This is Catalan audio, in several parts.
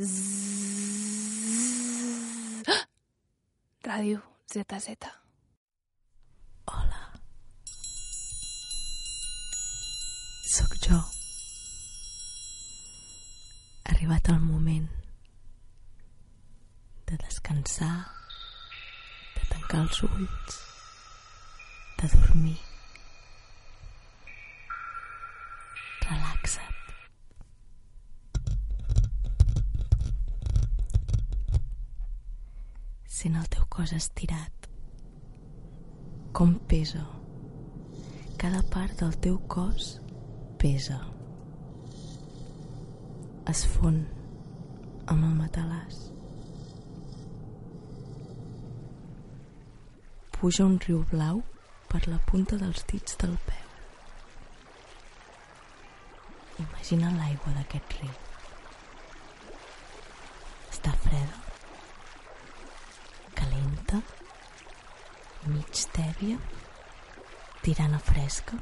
Ràdio ZZ. Hola. Soc jo. Ha arribat el moment de descansar, de tancar els ulls, de dormir. Relaxa't. Sent el teu cos estirat. Com pesa. Cada part del teu cos pesa. Es fon amb el matalàs. Puja un riu blau per la punta dels dits del peu. Imagina l'aigua d'aquest riu. Està freda, calenta, mig tèbia, tirant a fresca.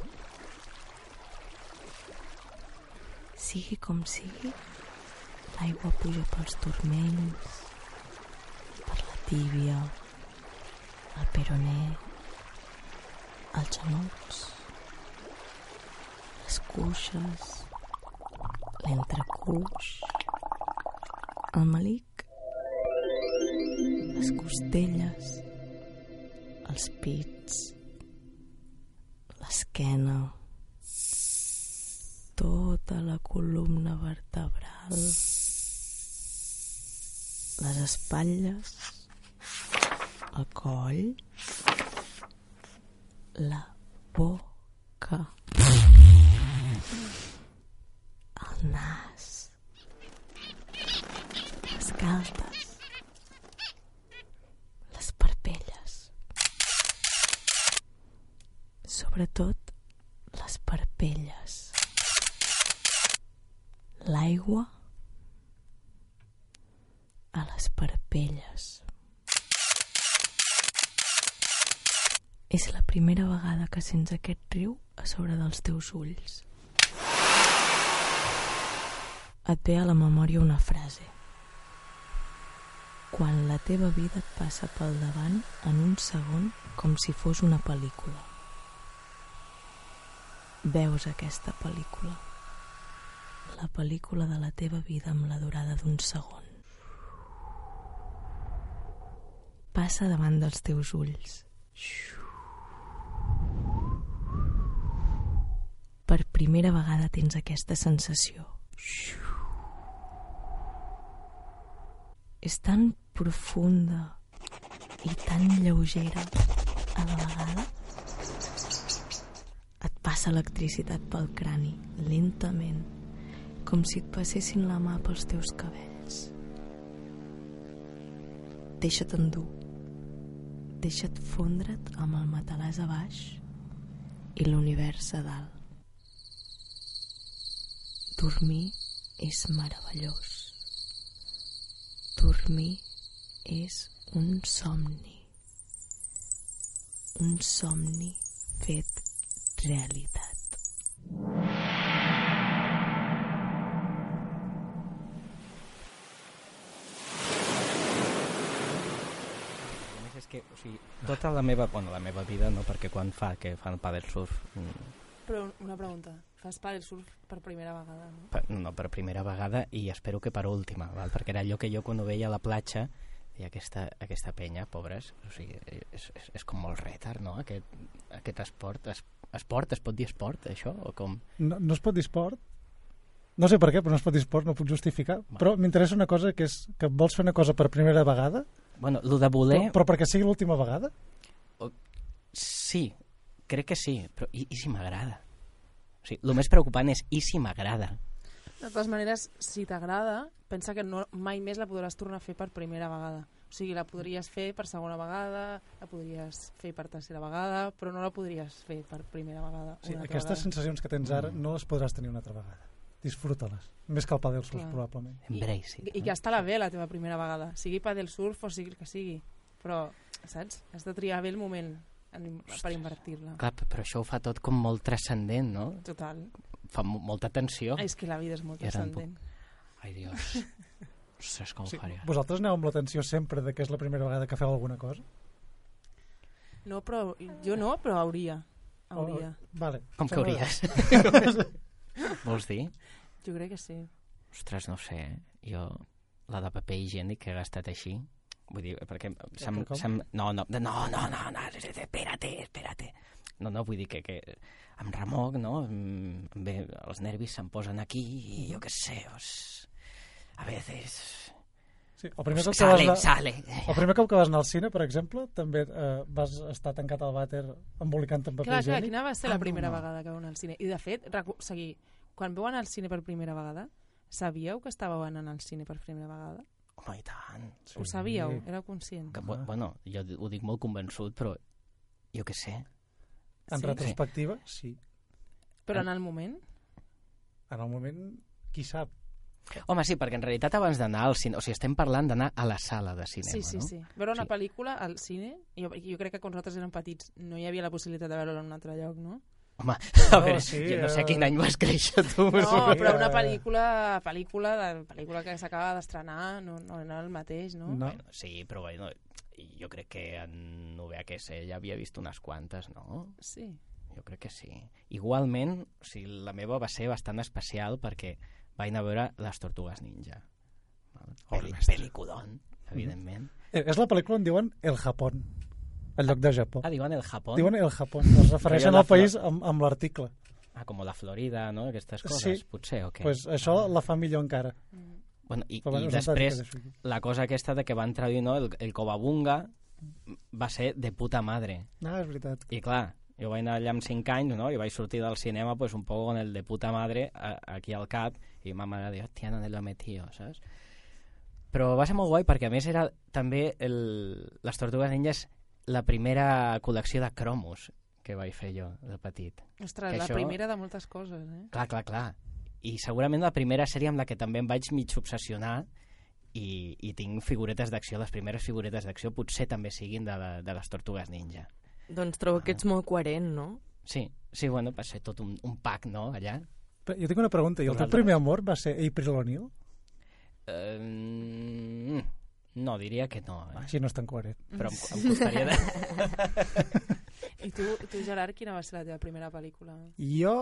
Sigui com sigui, l'aigua puja pels turmells, per la tíbia, el peroné, els genolls, les cuixes, l'entrecuix, el malic, les costelles, els pits, l'esquena, tota la columna vertebral, les espatlles, el coll, la boca, el nas, les parpelles, sobretot les parpelles, l'aigua a les parpelles. És la primera vegada que sents aquest riu a sobre dels teus ulls. Et ve a la memòria una frase. Quan la teva vida et passa pel davant en un segon com si fos una pel·lícula. Veus aquesta pel·lícula. La pel·lícula de la teva vida amb la durada d'un segon. Passa davant dels teus ulls. Per primera vegada tens aquesta sensació. És tan profunda i tan lleugera a la vegada. Passa electricitat pel crani, lentament, com si et passessin la mà pels teus cabells. Deixa't endur. Deixa't fondre't amb el matalàs a baix i l'univers a dalt. Dormir és meravellós. Dormir és un somni. Un somni fet realitat. És que, o sigui, tota la meva, bueno, la meva vida, no, perquè quan fa que fan el paddle surf, mm, Però una pregunta. Fas paddle surf per primera vegada, no? per, no per primera vegada i espero que per última, val? perquè era allò que jo quan ho veia a la platja i aquesta, aquesta penya, pobres, o sigui, és, és, és com molt retard, no?, aquest, aquest esport. Es, esport, es pot dir esport, això? O com? No, no es pot dir esport. No sé per què, però no es pot dir esport, no ho puc justificar. Però m'interessa una cosa, que és que vols fer una cosa per primera vegada, Bueno, el de voler... però, però perquè sigui l'última vegada? Sí, crec que sí, però i, i si m'agrada? O sigui, el més preocupant és i si m'agrada? De totes maneres, si t'agrada, pensa que no, mai més la podràs tornar a fer per primera vegada. O sigui, la podries fer per segona vegada, la podries fer per tercera vegada, però no la podries fer per primera vegada. Sí, aquestes vegada. sensacions que tens ara Mm. no les podràs tenir una altra vegada. Disfruta-les. Més que el padel surf, Clar. probablement. Embrace it. I, I que està la bé la teva primera vegada, sigui padel surf o sigui el que sigui. Però, saps? Has de triar bé el moment en, per invertir-la. Clar, però això ho fa tot com molt transcendent, no? Total. Fa mo- molta tensió. És que la vida és molt I puc- transcendent. Ai, Dios. Ostres, com Sí, ho faria? vosaltres aneu amb l'atenció sempre de que és la primera vegada que feu alguna cosa? No, però jo no, però hauria. Hauria. O- vale. Com que hauries? Vols dir? Jo crec que sí. Ostres, no ho sé. eh? Jo, la de paper higiènic que he gastat així... Vull dir, perquè se'm, se'm, no, no, no, no, no, no, espérate, espérate. No, no, vull dir que, que em remoc, no? Em, bé, els nervis se'm posen aquí i jo què sé, os... a veces... Sí, el primer cop que sale, vas sale. el primer cop que vas anar al cine, per exemple, també eh, vas estar tancat al vàter embolicant amb paper Clar, clar, higiènic. quina va ser Ah, la primera no. vegada que vau anar al cine? I de fet, sigui, quan vau anar al cine per primera vegada, sabíeu que estàveu anant al cine per primera vegada? Home, i tant. Ho sabíeu? Éreu conscient? Que, bu- bueno, jo ho dic molt convençut, però jo què sé. En Sí? retrospectiva, sí. Però en el moment? En el moment, qui sap? Home, sí, perquè en realitat abans d'anar al cine... O sigui, estem parlant d'anar a la sala de cinema, Sí, sí, no? sí. Veure una Sí. pel·lícula al cine, jo, jo crec que quan nosaltres érem petits no hi havia la possibilitat de veure-la en un altre lloc, no? Home, a veure, sí, jo no sé eh, quin any vas créixer tu. No, Sí, però una pel·lícula, pel·lícula, de, pel·lícula que s'acaba d'estrenar no, no era el mateix, no? No. Bueno, sí, però bueno, jo crec que en UVHS ja havia vist unes quantes, no? Sí. Jo crec que sí. Igualment, o sigui, la meva va ser bastant especial perquè vaig anar a veure Les Tortugues Ninja. Val? Obra Peli, mestra. pelicudón, evidentment. Eh, És la pel·lícula on diuen El Japón, en lloc de Japó. Ah, diuen el Japó. Diuen El Japón, es refereixen al país amb, amb l'article. Ah, com la Florida, no? Aquestes Sí. coses, potser, o què? Pues això la fa millor encara. Mm. Bueno, i, Però i bueno, un després, la cosa aquesta de que van traduir, no? El, el Covabunga va ser de puta madre. No, és veritat. I clar, jo vaig anar allà amb 5 anys, no? I vaig sortir del cinema pues, un poco con el de puta madre a, aquí al cap i ma mare diu, hòstia, lo he metido, saps? Però va ser molt guai perquè a més era també el, les Tortugues Ninjas la primera col·lecció de cromos que vaig fer jo de petit. Ostres, Que la això- primera de moltes coses, eh? Clar, clar, clar. I segurament la primera sèrie amb la que també em vaig mig obsessionar i, i tinc figuretes d'acció, les primeres figuretes d'acció potser també siguin de, la, de les Tortugues Ninja. Doncs trobo que ets molt coherent, no? Sí, sí, bueno, va ser tot un, un pack, no?, allà. Jo tinc una pregunta. I el teu primer amor va ser April O'Neil? Uh, no, diria que no, eh? Així no és tan coherent. però em, em costaria de... I tu, tu, Gerard, quina va ser la teva primera pel·lícula? Jo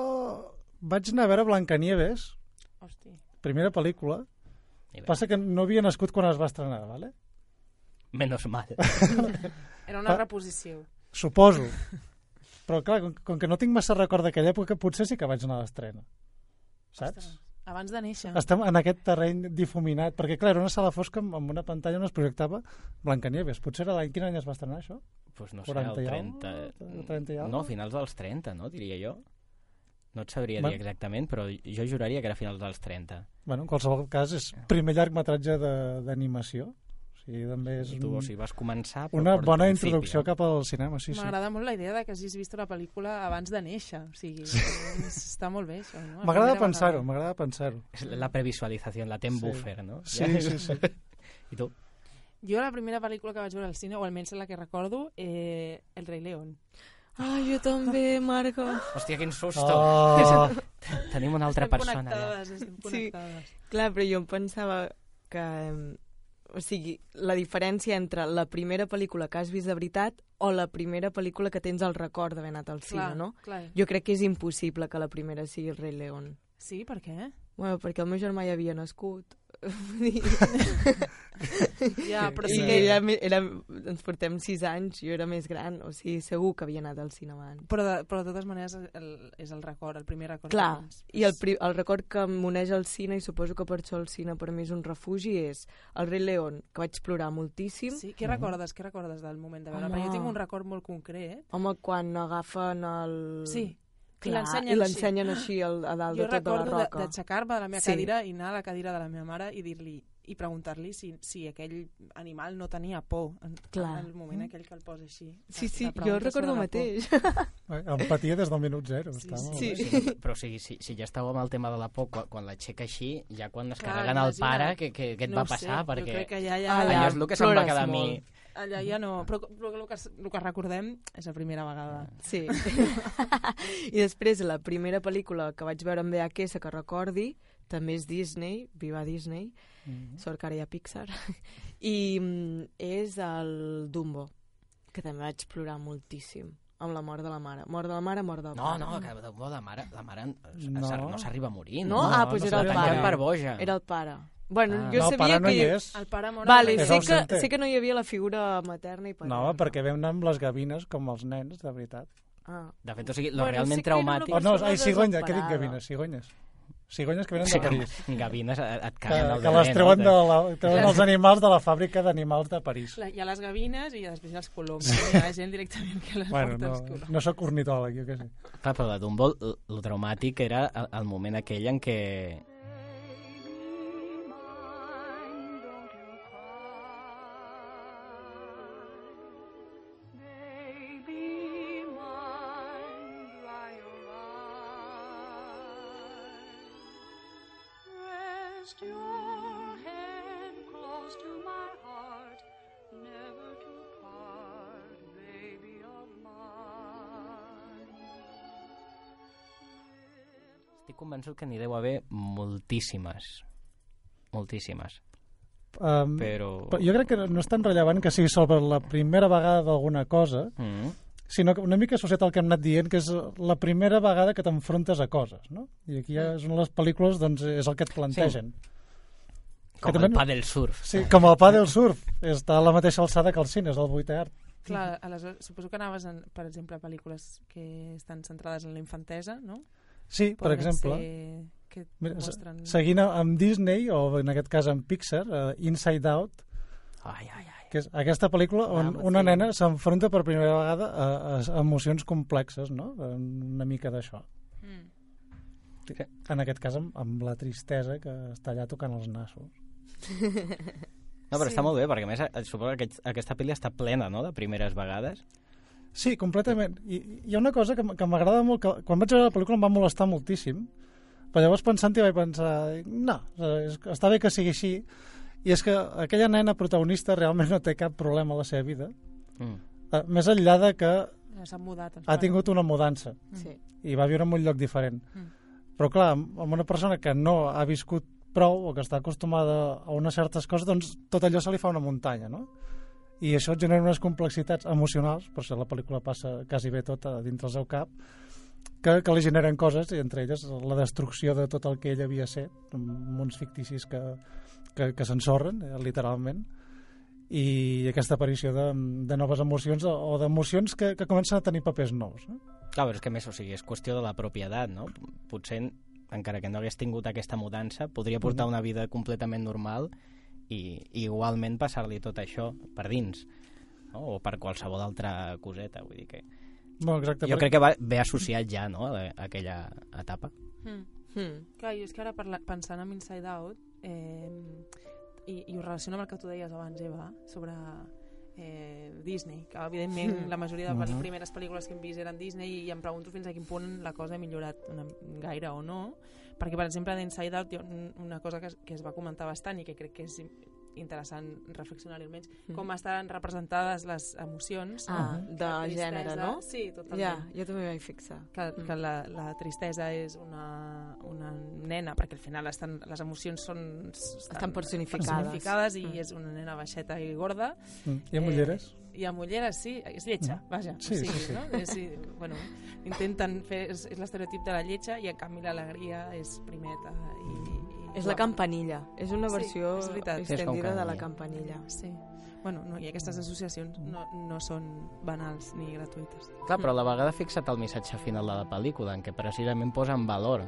vaig anar a veure Blancanieves, Hosti. primera pel·lícula. Passa que no havia nascut quan es va estrenar, ¿vale? Menos mal. Era una reposició. Suposo. Però clar, com, com que no tinc massa record d'aquella època, potser sí que vaig anar a l'estrena. Saps? Ostres, Abans de néixer. Estem en aquest terreny difuminat, perquè clar, era una sala fosca amb, una pantalla on es projectava Blancanieves. Potser era l'any, quin any es va estrenar això? pues no sé, 40 el i 30... alguna? 30 i No, finals dels 30, no, diria jo. No et sabria Va- dir exactament, però jo juraria que era finals dels 30. Bueno, en qualsevol cas, és primer llargmetratge de- d'animació. Sigui, també és I tu, o sigui, vas començar... però una bona principi, introducció eh? cap al cinema, sí, sí. M'agrada molt la idea de que hagis vist una pel·lícula abans de néixer. O sigui, està molt bé, això, no? M'agrada pensar-ho, m'agrada pensar-ho. És la previsualització, la tem Sí. buffer, no? Sí, sí, sí. I tu? Jo la primera pel·lícula que vaig veure al cine, o almenys la que recordo, eh, El rei León. Ah, jo també, Marco. Hòstia, quin susto! Oh, Tenim una altra estem persona allà. connectades, estem Sí. connectades. Clar, però jo em pensava que... O sigui, la diferència entre la primera pel·lícula que has vist de veritat o la primera pel·lícula que tens el record d'haver anat al cine, Clar, no? clar. Jo crec que és impossible que la primera sigui el rei León. Sí, per què? Bueno, perquè el meu germà ja havia nascut. Ja, però I sí que... era, era, ens portem sis anys, jo era més gran, o sigui, segur que havia anat al cinema abans. Però de, però de totes maneres el, és el record, el primer record. Clar, i el, el record que m'uneix al cine, i suposo que per això el cine per mi és un refugi, és el rei León, que vaig plorar moltíssim. Sí, què recordes? Què recordes del moment de veure? Home. Perquè jo tinc un record molt concret. Home, quan agafen el... Sí, I Clar, I així. l'ensenyen així al, a dalt Jo de tota la recordo de- roca. d'aixecar-me de la meva Sí. cadira i anar a la cadira de la meva mare i dir-li i preguntar-li si, si aquell animal no tenia por en, Clar. en el moment aquell que el posa així. Sí, sí, jo recordo el mateix. Eh, Empatia des del minut zero. Sí, està molt sí. Sí, però o sigui, si, si ja estàveu amb el tema de la por, quan, quan l'aixeca així, ja quan es Clar, carreguen el pare, què, què, què et no va passar? Sé, perquè Jo crec que allà ja, Ah, allò ja. és el que se'm va quedar a mi. Allà ja no, però, però el, que, el que recordem és la primera vegada. Sí. I després, la primera pel·lícula que vaig veure en VHS que recordi, també és Disney, viva Disney, Mhm. sort que ara hi ha Pixar, i mm, és el Dumbo, que també vaig plorar moltíssim amb la mort de la mare. Mort de la mare, mort del No, pare. no, que de bo, la mare, la mare No. no, no s'arriba a morir. No? Ah, doncs no era el pare. per boja. Era el pare. Bueno, Ah. jo no, sabia pare no que... hi és. El pare mor Vale, És sé ausente. que, sé que no hi havia la figura materna i paterna. No, perquè vam anar amb les gavines com els nens, de veritat. Ah. De fet, o sigui, lo Bueno, realment sí traumàtic... Oh, no, ai, cigonyes, què dic gavines? Cigonyes. Cigonyes que venen de París. Gavines et, caguen el que les treuen, de la, treuen els animals de la fàbrica d'animals de París. La, hi ha les gavines i després hi ha els coloms. Hi ha gent directament que les Bueno, porta no, als coloms. no sóc ornitòleg, jo què sé. Clar, però de Dumbo, el, el traumàtic era el, el moment aquell en què convençut que n'hi deu haver moltíssimes. Moltíssimes. Um, Però... però jo crec que no és tan rellevant que sigui sobre la primera vegada d'alguna cosa, Mm. sinó que una mica associat al que hem anat dient, que és la primera vegada que t'enfrontes a coses, no? I aquí ja és una de les pel·lícules, doncs, és el que et plantegen. Com també el pa del surf. Sí, com el pa del surf. Està a la mateixa alçada que el cine, és el vuitè art. Clar, aleshores, suposo que anaves, en, per exemple, a pel·lícules que estan centrades en la infantesa, no? Sí, per Poden exemple, Ser que mira, mostren... seguint amb Disney, o en aquest cas amb Pixar, uh, Inside Out, Ai, ai, ai. que és aquesta pel·lícula on Ah, una sí. nena s'enfronta per primera vegada a, a emocions complexes, no? Una mica d'això. Mm. En aquest cas amb, amb la tristesa que està allà tocant els nassos. No, però Sí. està molt bé, perquè a més eh, suposo que aquest, aquesta pel·li està plena, no?, de primeres vegades. Sí, completament. I hi ha una cosa que, que m'agrada molt, que quan vaig veure la pel·lícula em va molestar moltíssim, però llavors pensant-hi vaig pensar, no, és, està bé que sigui així, i és que aquella nena protagonista realment no té cap problema a la seva vida, Mm. eh, més enllà de que mudat. ha tingut una mudança Sí. i va viure en un lloc diferent. Mm. Però clar, amb amb una persona que no ha viscut prou o que està acostumada a unes certes coses, doncs tot allò se li fa una muntanya, no? I això et genera unes complexitats emocionals, per això la pel·lícula passa quasi bé tota dintre el seu cap, que, que li generen coses, i entre elles la destrucció de tot el que ell havia set, amb uns ficticis que, que, que s'ensorren, eh, literalment, i aquesta aparició de, de noves emocions o, d'emocions que, que comencen a tenir papers nous. No? Clar, però és que més, o sigui, és qüestió de la propietat, no? Potser, encara que no hagués tingut aquesta mudança, podria portar una vida completament normal i, i igualment passar-li tot això per dins, no? o per qualsevol altra coseta, vull dir que... Bueno, exacte, Jo perquè- crec que va, ve associat ja, no?, a a aquella etapa. Mm. Hmm. Clar, jo és que ara parla, pensant en Inside Out eh, i, i ho relaciono amb el que tu deies abans, Eva, sobre eh, Disney, que evidentment Mm. la majoria de les Mhm. primeres pel·lícules que hem vist eren Disney i em pregunto fins a quin punt la cosa ha millorat una, gaire o no, perquè per exemple d'Inside Out hi ha un- una cosa que es, que es va comentar bastant i que crec que és interessant reflexionar-hi almenys, Mm. com estan representades les emocions Ah, La de gènere, tristesa- no? Sí, totalment Ja, jo també m'hi vaig fixar. que, Mm. que la, la tristesa és una, una nena, perquè al final estan, les emocions són, Estan personificades. personificades i Mm. és una nena baixeta i gorda. Mm. I amb ulleres? Eh, I amb ulleres, sí, és lletja, vaja. Sí, o sigui, sí, sí. No? És, sí, bueno, intenten fer, és, és l'estereotip de la lletja i en canvi l'alegria és primeta i, i És la campanilla. És una Sí, versió és veritat. És com extendida de la campanilla. campanilla. Sí. Bueno, no, i aquestes associacions no, no són banals ni gratuïtes. Clar, però a la vegada fixa't el missatge final de la pel·lícula, en què precisament posa en valor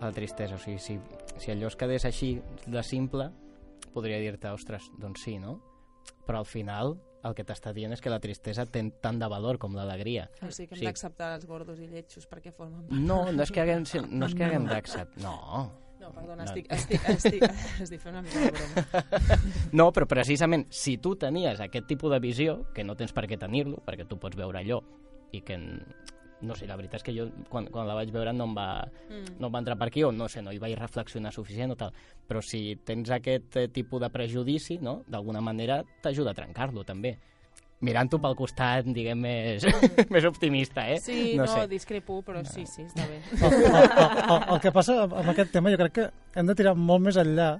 la tristesa. O sigui, si, si allò es quedés així de simple, podria dir-te, ostres, doncs sí, no? Però al final el que t'està dient és que la tristesa té tant de valor com l'alegria. O sigui que hem Sí. d'acceptar els gordos i lletjos perquè formen part. No, no és que haguem, no és que haguem d'acceptar... No. No, perdona, No. estic, estic, estic, estic fent una mica de broma. No, però precisament si tu tenies aquest tipus de visió, que no tens per què tenir-lo, perquè tu pots veure allò i que... No sé, la veritat és que jo quan, quan la vaig veure no em, va, Mm. no em va entrar per aquí o no sé, no hi vaig reflexionar suficient o tal. Però si tens aquest eh, tipus de prejudici, no? d'alguna manera t'ajuda a trencar-lo també. Mirant-ho pel costat, diguem, més, més optimista, eh? Sí, no, no, sé. discrepo, però sí, sí, està bé. el, el, el, el que passa amb aquest tema jo crec que hem de tirar molt més enllà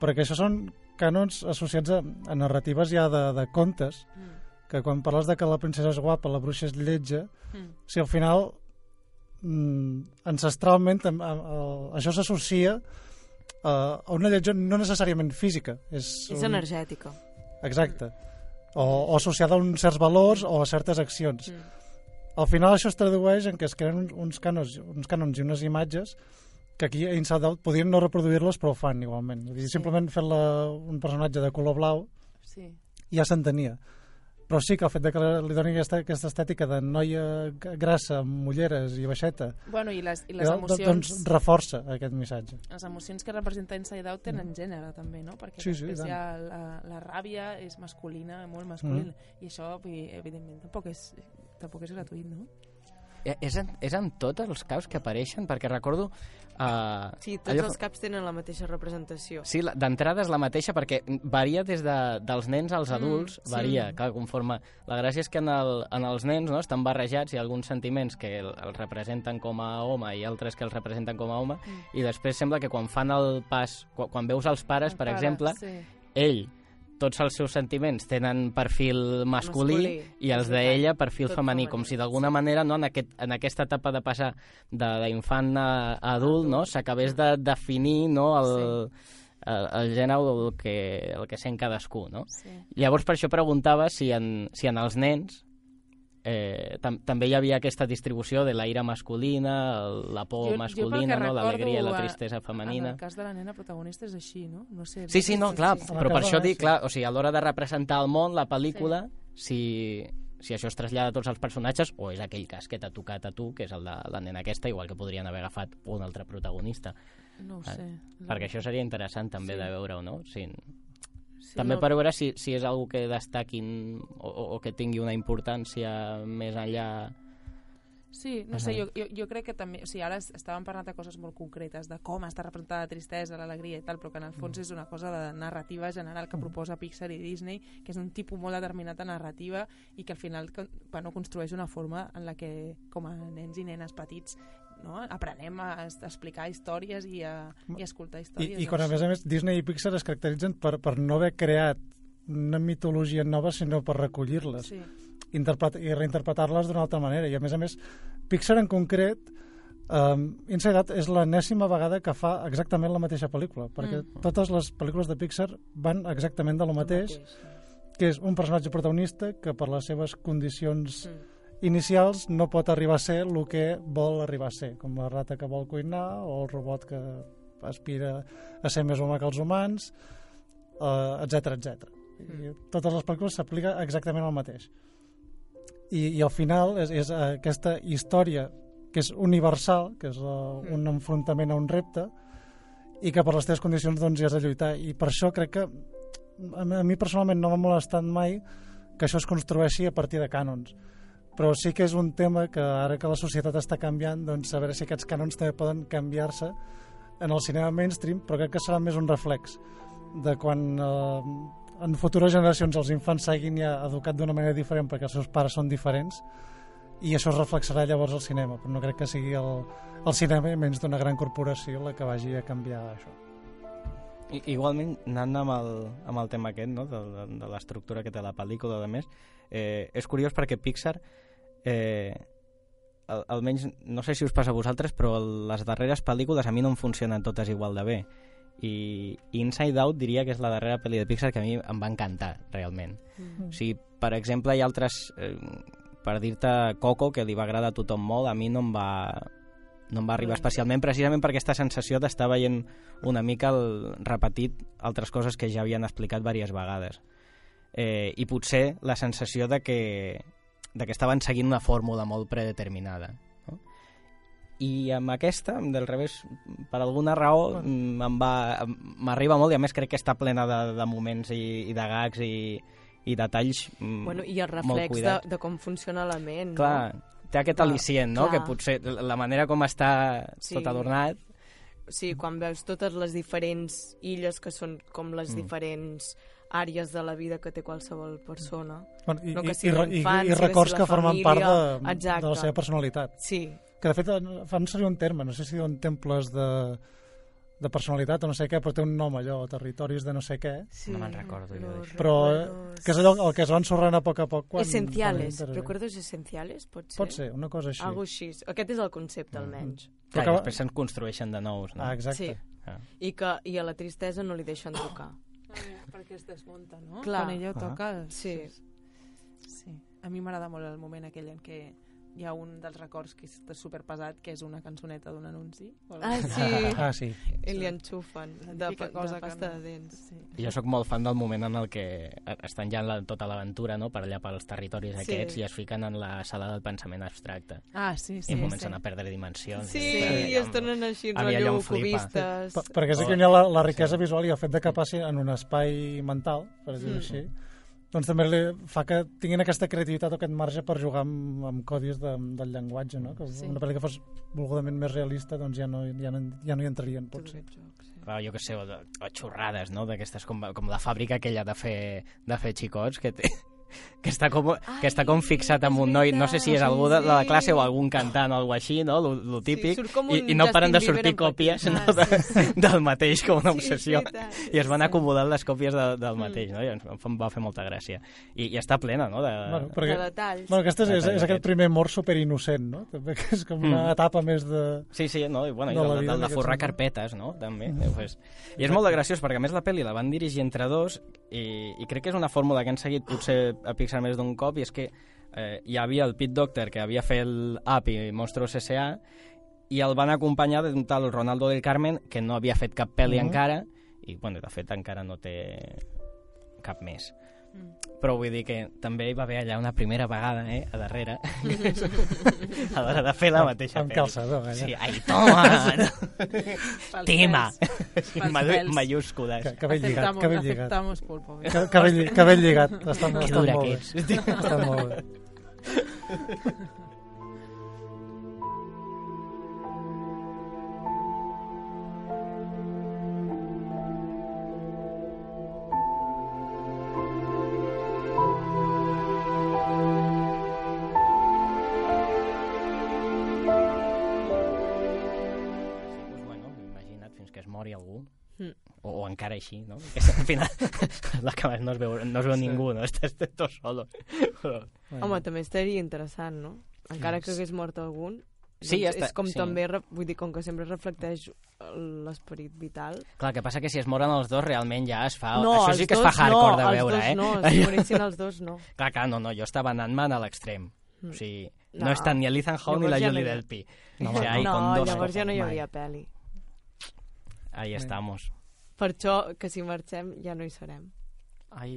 perquè això són cànons associats a, a narratives ja de, de contes Mm. Que quan parles de que la princesa és guapa, la bruixa és lletja Mm. si al final mm, ancestralment tam- a, a, això s'associa a, a una lletjor no necessàriament física és, És un- energètica. exacte o, o associada a uns certs valors o a certes accions Mm. al final això es tradueix en que es creen uns, canons, uns canons i unes imatges que aquí a Inside Out podien no reproduir-les però ho fan igualment Vull dir, Sí. simplement fent-la un personatge de color blau Sí. ja s'entenia però sí que el fet de que li doni aquesta, aquesta estètica de noia grassa amb ulleres i baixeta Bueno, i les, i les eh, emocions... doncs reforça aquest missatge les emocions que representa Inside Out tenen gènere també, no? Perquè Mm. Sí, sí, ha la, la ràbia és masculina, molt masculina Mm. i això, vull dir, evidentment, tampoc és, tampoc és gratuït, no? Eh, És en, és en tots els caps que apareixen, perquè recordo... Uh, Sí, tots els caps tenen la mateixa representació. Sí, la- d'entrada és la mateixa perquè varia des de, dels nens als Mm, adults, sí. varia, clar, conforme... La gràcia és que en, el, en els nens no, estan barrejats, ha alguns sentiments que el- els representen com a home i altres que els representen com a home, Mm. i després sembla que quan fan el pas, quan, quan veus els pares, Els per pares, exemple, Sí. ell, tots els seus sentiments tenen perfil masculí, Masculí, i els d'ella perfil Tot femení, com si d'alguna sí. manera no, en, aquest, en aquesta etapa de passar de- d'infant a, a adult no, s'acabés de definir no, el, el, el gènere o el que, el que sent cadascú. No? sí. Llavors per això preguntava si en, si en els nens eh, tam també hi havia aquesta distribució de la ira masculina, el, la por Jo- jo masculina, que no? l'alegria i la tristesa En femenina. el cas de la nena protagonista és així, no? no sé, Sí, sí, no, clar, sí. però per això dic, sí. clar, o sigui, a l'hora de representar el món, la pel·lícula, si, si això es trasllada a tots els personatges, o és aquell cas que t'ha tocat a tu, que és el de la nena aquesta, igual que podrien haver agafat un altre protagonista. No ho Ah, sé. Perquè això seria interessant també Sí. de veure-ho, no? Sí. Sí, també no, per veure si, si és algo que destaquin o, o, o que tingui una importància més enllà... Sí, no sé, jo, jo, jo crec que també... O sigui, ara es- estàvem parlant de coses molt concretes, de com està representada la tristesa, l'alegria i tal, però que en el fons és una cosa de narrativa general que proposa Pixar i Disney, que és un tipus molt determinat de narrativa i que al final bueno, construeix una forma en la que, com a nens i nenes petits, no? aprenem a, explicar històries i a, i a escoltar I, històries. i quan a més a més Disney i Pixar es caracteritzen per, per no haver creat una mitologia nova sinó per recollir-les Sí, i reinterpretar-les d'una altra manera i a més a més Pixar en concret um, Inside Out és l'enèsima vegada que fa exactament la mateixa pel·lícula perquè Mm. totes les pel·lícules de Pixar van exactament de lo mateix, que és un personatge protagonista que per les seves condicions Mm. Inicials no pot arribar a ser el que vol arribar a ser, com la rata que vol cuinar o el robot que aspira a ser més humà que els humans, eh, etc etc. I totes les pel·lícules s'aplica exactament el mateix. I, i al final és, és aquesta història que és universal, que és uh, un enfrontament a un repte, i que per les teves condicions doncs, hi has de lluitar. I per això crec que a mi- a mi personalment no m'ha molestat mai que això es construeixi a partir de cànons però sí que és un tema que ara que la societat està canviant doncs a veure si aquests cànons també poden canviar-se en el cinema mainstream però crec que serà més un reflex de quan eh, en futures generacions els infants s'hagin ja educat d'una manera diferent perquè els seus pares són diferents i això es reflexarà llavors al cinema però no crec que sigui el, el cinema menys d'una gran corporació la que vagi a canviar això igualment, anant amb el, amb el tema aquest, no? de, de, de l'estructura que té la pel·lícula, a més, eh, és curiós perquè Pixar, eh, al, almenys, no sé si us passa a vosaltres, però les darreres pel·lícules a mi no em funcionen totes igual de bé. I Inside Out diria que és la darrera pel·li de Pixar que a mi em va encantar, realment. Mm. O sigui, per exemple, hi ha altres... Eh, per dir-te Coco, que li va agradar a tothom molt, a mi no em va, no em va arribar especialment, precisament per aquesta sensació d'estar veient una mica el, repetit altres coses que ja havien explicat diverses vegades. Eh, i potser la sensació de que, de que estaven seguint una fórmula molt predeterminada. No? I amb aquesta, del revés, per alguna raó, em- m'arriba molt i a més crec que està plena de, de moments i, i de gags i, i detalls mm, Bueno, I el reflex de, de com funciona la ment, Clar, té aquest Clar, al·licient, no? clar. Que potser la manera com està Sí. tot adornat... no? Sigui, quan veus totes les diferents illes que són com les Mm. diferents àrees de la vida que té qualsevol persona. Bueno, i, No que i, sigui i, i, i que records que la formen part de, família. de Exacte. la seva personalitat. Sí, Que de fet eh, fan servir un terme, no sé si diuen temples de, de personalitat o no sé què, però té un nom allò, territoris de no sé què, sí. No me'n recordo jo d'això. però eh, recuerdos que és allò el que es va ensorrant a poc a poc quan... Esenciales, quan entres. recuerdos esenciales, pot ser? Pot ser, una cosa així. Algo així. Aquest és el concepte, almenys. Clar, Però i que- després se'n construeixen de nous, no? Ah, exacte. Sí. Ah. I, que, I a la tristesa no li deixen tocar. Perquè es desmunta, no? Clar. Quan ella ho Ah. toca... Sí. Sí. A mi m'agrada molt el moment aquell en què hi ha un dels records que és superpesat, que és una cançoneta d'un anunci. o Ah, sí. Ah, sí. I li enxufen de, pa- cosa de que pasta no- de dents. Sí. I jo sóc molt fan del moment en el que estan ja en la, tota l'aventura, no?, per allà pels territoris Sí. aquests i es fiquen en la sala del pensament abstracte. Ah, sí, sí. I sí. comencen a perdre dimensions. Sí, I i es tornen així, rotllo cubistes. Per, perquè és aquí on hi ha la, la riquesa visual i el fet de que passi en un espai mental, per dir-ho Mm. així, doncs també li fa que tinguin aquesta creativitat o aquest marge per jugar amb, amb codis de, del llenguatge, no? Que Sí. una pel·li que fos volgudament més realista doncs ja no, ja no, ja no hi entrarien, potser. joc, sí. Clar, jo que sé, o, de, o xorrades, no?, d'aquestes com, com la fàbrica aquella de fer, de fer xicots, que té, que està com, que està com fixat amb un noi, no sé si és algú de, de la classe o algun cantant o alguna així, no?, lo, lo típic, com i, i no paren de sortir còpies no, Ah, de, del mateix, com una Sí, obsessió. veritat. I es van acumulant les còpies de, del Mm. mateix, no? I ens em va fer molta gràcia. I, i està plena, no?, de... Bueno, De perquè, detalls. bueno, aquest és, és, és aquest primer amor superinnocent, no? També que és com una Mm. etapa més de... Sí, sí, no? I, bueno, i de la de, de, de, de forrar carpetes, no? També. Eh, Pues. I és molt de graciós, perquè a més la pel·li la van dirigir entre dos i, i crec que és una fórmula que han seguit potser a Pixar més d'un cop i és que eh, hi havia el Pete Doctor que havia fet el Up i Monstruos S.A. i el van acompanyar d'un tal Ronaldo del Carmen que no havia fet cap pel·li Mhm. encara i, bueno, de fet encara no té cap més. Mm. Però vull dir que també hi va haver allà una primera vegada, eh, a darrere, a l'hora de fer la mateixa Amb pel·li. calçador, eh? Sí, ai, toma! Tema! Pels. Mayúscules. Que, que ben lligat, que ben lligat. aceptamos pulpo. Que, que, ben, que ben lligat. Està, Que dura molt que ets. Està molt bé. així, no? Que al final l'acabes no es veu, no es veu Sí. ningú, no? Estàs tot solo. Però... Home, també estaria interessant, no? Encara que hagués mort algun, Sí, doncs ja està, és com sí. també, vull dir, com que sempre reflecteix l'esperit vital. Clar, que passa que si es moren els dos realment ja es fa... no, Això els sí que es dos fa hardcore no, de els veure, dos eh? no, si morissin els dos no. Clar, clar, no, no, jo estava anant-me'n a l'extrem. Mm. O sigui, no, No. estan ni el Ethan Hawke ni la ja Julie no Delpy. No, O sigui, ahí no, con dos llavors ja no hi mai. hauria pel·li. Ahí estamos. Per això, que si marxem, ja no hi serem. Ai,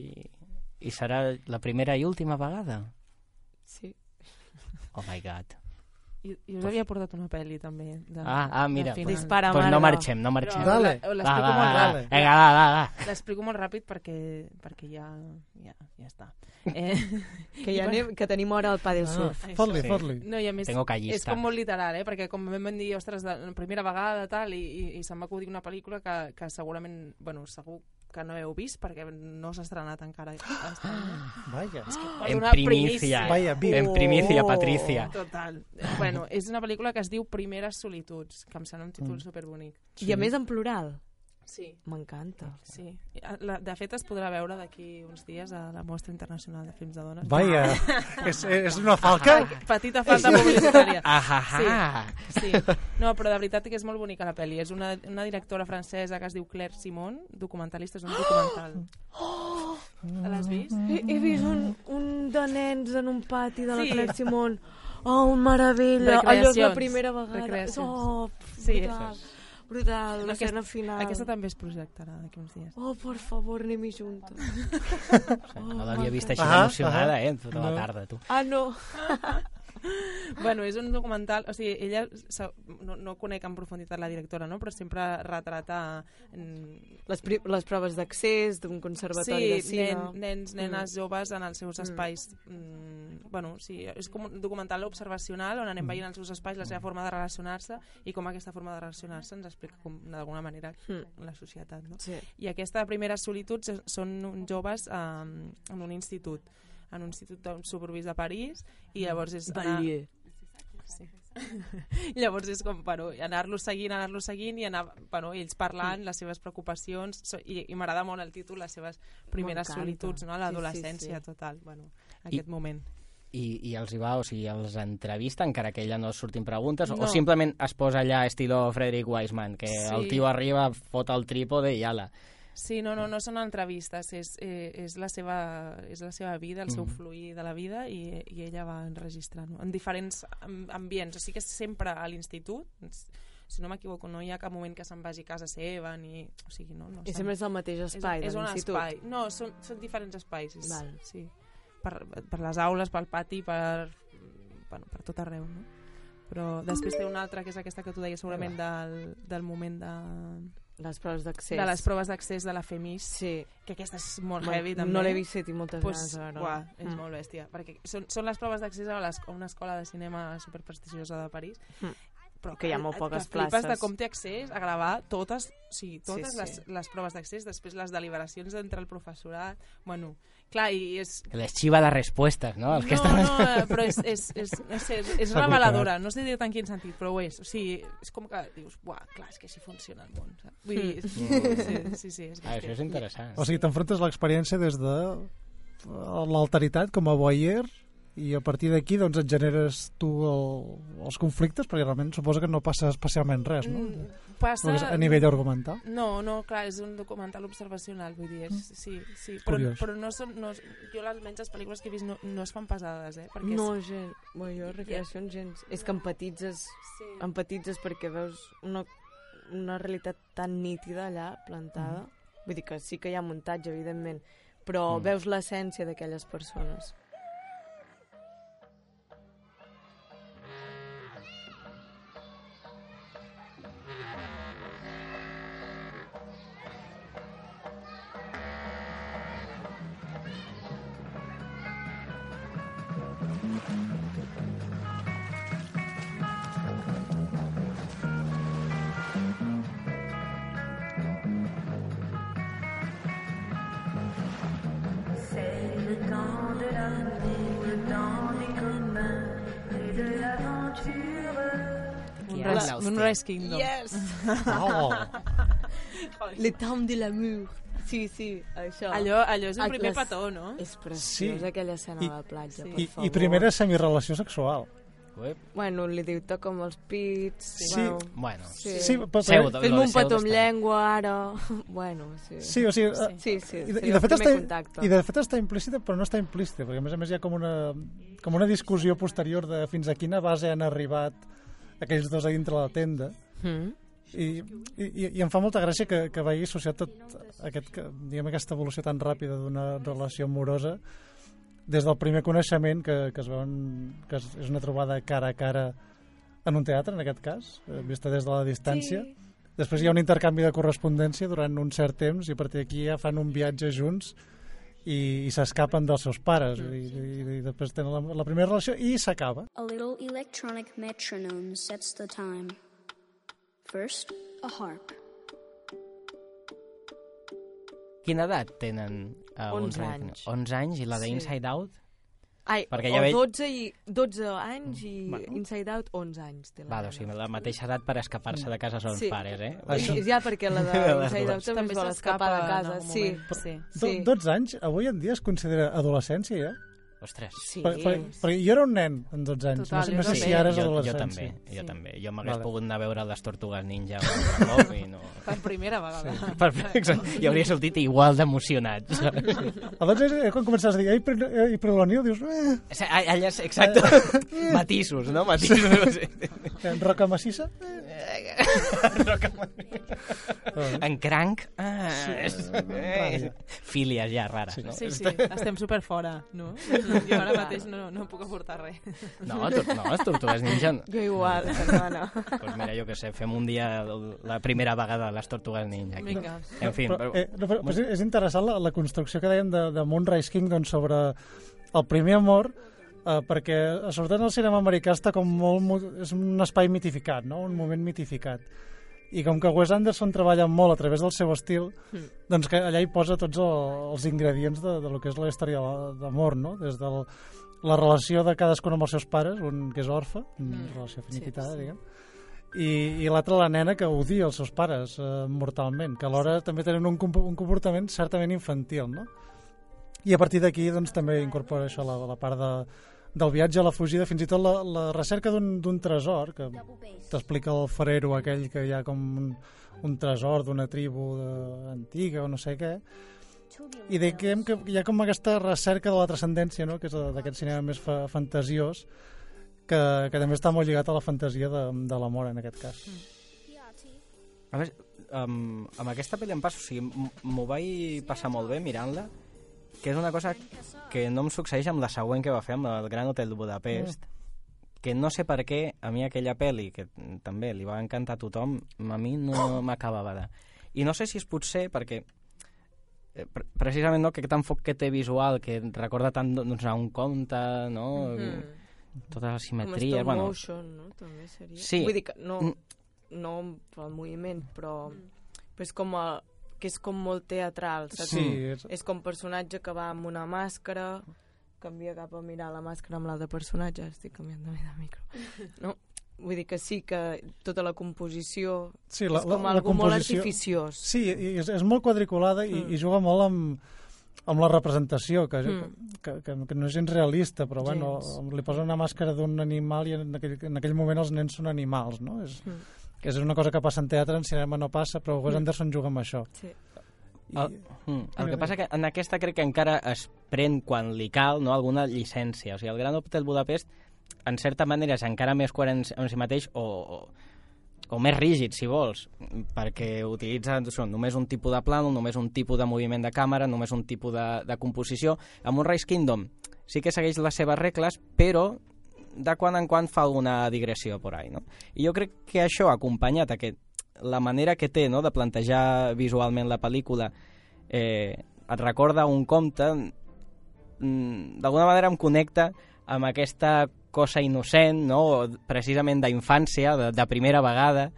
i serà la primera i última vegada? Sí. Oh my god. I, i us havia portat una pel·li, també. De, Ah, ah, mira. Dispara, Doncs no marxem, no marxem. Però Dale. L'explico va, molt va, ràpid. vinga, va, va, va. L'explico molt ràpid perquè, perquè ja, ja, ja està. Eh, Que ja anem, que tenim hora al pa del Ah, surf. fot-li, Sí. fot-li. no, i a més, Tengo és callista. com molt literal, eh? perquè com vam dir, ostres, de, la primera vegada tal, i, i, i se'm va acudir una pel·lícula que, que segurament, bueno, segur que no heu vist perquè no s'ha estrenat encara. Està... Vaja. Per En donar primícia. Vaya, viu. En primícia, Oh. Patricia. Total. Bueno, és una pel·lícula que es diu Primeres solituds, que em sembla un títol Mm. superbonic. I a més en plural. Sí. M'encanta. Sí. La, de fet, es podrà veure d'aquí uns dies a la Mostra Internacional de Films de Dones. Vaja. és, és una falca? Petita falta publicitària. Ajaja. Sí. No, però de veritat que és molt bonica la pel·li. És una, una directora francesa que es diu Claire Simon, documentalista, és un documental. Oh! L'has vist? He, he vist un, un de nens en un pati de la Sí. Claire Simon. Oh, meravella. Allò és la primera vegada. Recreacions. Oh, Sí. brutal. Brutal, No, l'escena final. Aquesta també es projectarà d'aquí uns dies. Oh, por favor, anem-hi juntes. No l'havia vist així Ah, emocionada, ah. eh? Tota la No. tarda, tu. Ah, no. Bueno, és un documental, o sigui, ella, no, no conec en profunditat la directora, no? però sempre retrata mm, Les, les proves d'accés d'un conservatori de sí, cine. nen, nens, nenes Mm. joves en els seus Mm. espais. Mm, bueno, sí, és com un documental observacional on anem veient els seus espais, la seva forma de relacionar-se i com aquesta forma de relacionar-se ens explica com, d'alguna manera Mm. la societat. No? Sí. I aquesta primera solitud són joves um, en un institut en un institut suburbis de París i llavors és anar. Sí. Llavors és com bueno, anar-los seguint, anar-los seguint i anar, bueno, ells parlant, les seves preocupacions so, i, i m'agrada molt el títol, les seves primeres solituds, no? Sí, l'adolescència sí, sí. total, bueno, aquest moment. I, i els hi va, o sigui, els entrevista encara que ella no surtin preguntes o No. simplement es posa allà estilo Frederick Wiseman que Sí. el tio arriba, fot el trípode i ala Sí, no, no, no són entrevistes, és, eh, és, la, seva, és la seva vida, el seu Mhm. fluir de la vida i, i ella va enregistrant en diferents am- ambients, o sigui que és sempre a l'institut, si no m'equivoco, no hi ha cap moment que se'n vagi a casa seva, ni... O sigui, no, no I sempre és el mateix espai és, és de un l'institut. espai. No, són, són diferents espais. És, Val. Sí. Per, per les aules, pel pati, per, bueno, per tot arreu, no? Però després té una altra, que és aquesta que tu deies segurament del, del moment de, Les proves d'accés. de les proves d'accés de la FEMIS, Sí. que aquesta és molt heavy també. No l'he vist i moltes pues, de veure. uah, és Mm. molt bèstia, perquè són, són les proves d'accés a, les, a una escola de cinema superprestigiosa de París, Mm. Però Que hi ha molt poques et flipes de places. com té accés a gravar totes, o sigui, totes Sí, les, sí. les proves d'accés, després les deliberacions entre el professorat, bueno, clar, i és... que les xiva de respostes, no? Els que no, estan... no, eh, però és, és, és, no sé, és, reveladora, no sé dir en quin sentit, però ho és. O sigui, és com que dius, buah, clar, és que així funciona el món. Saps? Vull dir, és, sí, sí, sí, és Ah, això és interessant. O sigui, t'enfrontes a l'experiència des de l'alteritat com a voyeur i a partir d'aquí doncs et generes tu el, els conflictes perquè realment suposa que no passa especialment res no? Mm, passa... Només a nivell argumental No, no, clar, és un documental observacional, vull dir, és, sí, sí. Però, Curiós. però no són, no, jo les almenys les pel·lícules que he vist no, no es fan pesades, eh? Perquè No, és, gent. Bueno, jo, recreacions, gens. És que empatitzes, sí. empatitzes perquè veus una, una realitat tan nítida allà, plantada. Vull dir que sí que hi ha muntatge, evidentment, però Mm. veus l'essència d'aquelles persones. Moonrise, Moonrise Kingdom. Yes! oh, Le temps de l'amour. Sí, sí, això. Allò, allò és un primer les- petó, no? És preciós, Sí. aquella escena I- a la platja, sí. per i, favor. i primera semirelació sexual Uep. Bueno, li diu toca amb els pits. Sí. Bueno, Bueno, sí. sí, però, Seu, Fes-me de un petó amb llengua, ara... Bueno, sí. sí, o sigui, eh, Sí, sí, I de, i, de fet està, contacte. I de fet està implícita, però no està implícita, perquè a més a més hi ha com una, com una discussió posterior de fins a quina base han arribat aquells dos a dintre la tenda, Mm. i, i, i em fa molta gràcia que, que vagi associat tot aquest, que, diguem, aquesta evolució tan ràpida d'una relació amorosa des del primer coneixement que, que es veuen que és, una trobada cara a cara en un teatre, en aquest cas, eh, vista des de la distància. Sí. Després hi ha un intercanvi de correspondència durant un cert temps i a partir d'aquí ja fan un viatge junts i, i s'escapen dels seus pares i, i, i després tenen la, la primera relació i s'acaba. A little electronic metronome sets the time. First, a harp. Quina edat tenen? Uh, 11 anys. 11 anys i la de Sí. Inside Out? Ai, Perquè ja veig- 12, i, 12 anys i Bueno. Inside Out 11 anys. Té la nena. o sigui, la mateixa edat per escapar-se de casa són Sí. pares, eh? Això- I, ja, perquè la de Inside Out també escapar de casa. Sí, Sí. Do, Sí. 12 anys, avui en dia es considera adolescència ja? Ostres. Sí. Per, per, perquè jo era un nen amb 12 anys, Total, no sé, jo no sé si ara és jo, jo adolescència. també, jo Sí. també. Jo m'hagués Vale. pogut anar a veure les Tortugues Ninja cop i no... Per primera vegada. Sí. Per, exacte, i hauria sortit igual d'emocionat. saps? A 12 anys, eh, quan començaves a dir, ei, però, ei, però la Nil", dius, eh, O Allà, és- exacte, matisos, no? Matisos. en roca massissa? en cranc, ah, és, eh, fílies ja rares, no? Sí, sí, estem super fora, no? Jo ara mateix no, no puc aportar res. No, to, no, les Tortugues Ninja... Jo igual, hermana. Doncs mira, jo què sé, fem un dia la primera vegada les Tortugues Ninja. Aquí. Vinga. En fi, Però, però, eh, no, però, però és, és interessant la, la construcció que dèiem de, de Moonrise Kingdom sobre el primer amor, eh, perquè sobretot en el cinema americà està com molt, mo- és un espai mitificat, no? un moment mitificat. I com que Wes Anderson treballa molt a través del seu estil, Mm. doncs que allà hi posa tots el, els ingredients de, de lo que és la història d'amor, no? Des de la relació de cadascun amb els seus pares, un que és orfe, una Mm. relació Sí, finiquitada, sí. diguem, i, i l'altra la nena que odia els seus pares eh, mortalment, que alhora també tenen un, un comportament certament infantil, no? I a partir d'aquí doncs, també incorpora això, la, la part de, del viatge a la fugida, fins i tot la, la recerca d'un tresor, que t'explica el ferero aquell que hi ha com un, un tresor d'una tribu de, antiga o no sé què, i diguem que hi ha com aquesta recerca de la transcendència, no? que és d'aquest cinema més fa fantasiós, que, que també està molt lligat a la fantasia de, de l'amor en aquest cas. a veure, um, amb aquesta pel·li em passa, o sigui, m'ho vaig passar molt bé mirant-la, que és una cosa que no em succeeix amb la següent que va fer, amb el Gran Hotel de Budapest, que no sé per què a mi aquella pel·li, que també li va encantar a tothom, a mi no m'acabava de... I no sé si és potser perquè eh, pre- precisament no, que aquest enfoc que té visual que recorda tant doncs, a un conte no? Mm. tota la Com simetria stop bueno, motion, no? També seria. Sí. Vull dir que no, Mm. no pel moviment, però, però és com a, que és com molt teatral, saps? Sí, és, És com personatge que va amb una màscara, canvia cap a mirar la màscara amb l'altre personatge, estic canviant també de micro. No? Vull dir que sí que tota la composició sí, és com algo molt artificiós. Sí, i és, és molt quadriculada i, Mm. i juga molt amb, amb la representació, que, Mm. que, que, que no és gens realista, però bueno, Gens. li posa una màscara d'un animal i en aquell, en aquell moment els nens són animals, no? És, Mm. Que és una cosa que passa en teatre, en cinema no passa, però Wes Mm. Anderson juga amb això. Sí. I, El, mm, el que passa que en aquesta crec que encara es pren quan li cal no, alguna llicència. O sigui, el Gran Hotel Budapest, en certa manera, és encara més coherent amb si mateix o, o, o més rígid, si vols, perquè utilitza això, només un tipus de plànol, només un tipus de moviment de càmera, només un tipus de, de composició. Amb un Rise Kingdom sí que segueix les seves regles, però de quan en quan fa alguna digressió por ahí, no? I jo crec que això, acompanyat a que la manera que té no, de plantejar visualment la pel·lícula eh, et recorda un conte mm, d'alguna manera em connecta amb aquesta cosa innocent, no? precisament d'infància, de, de primera vegada,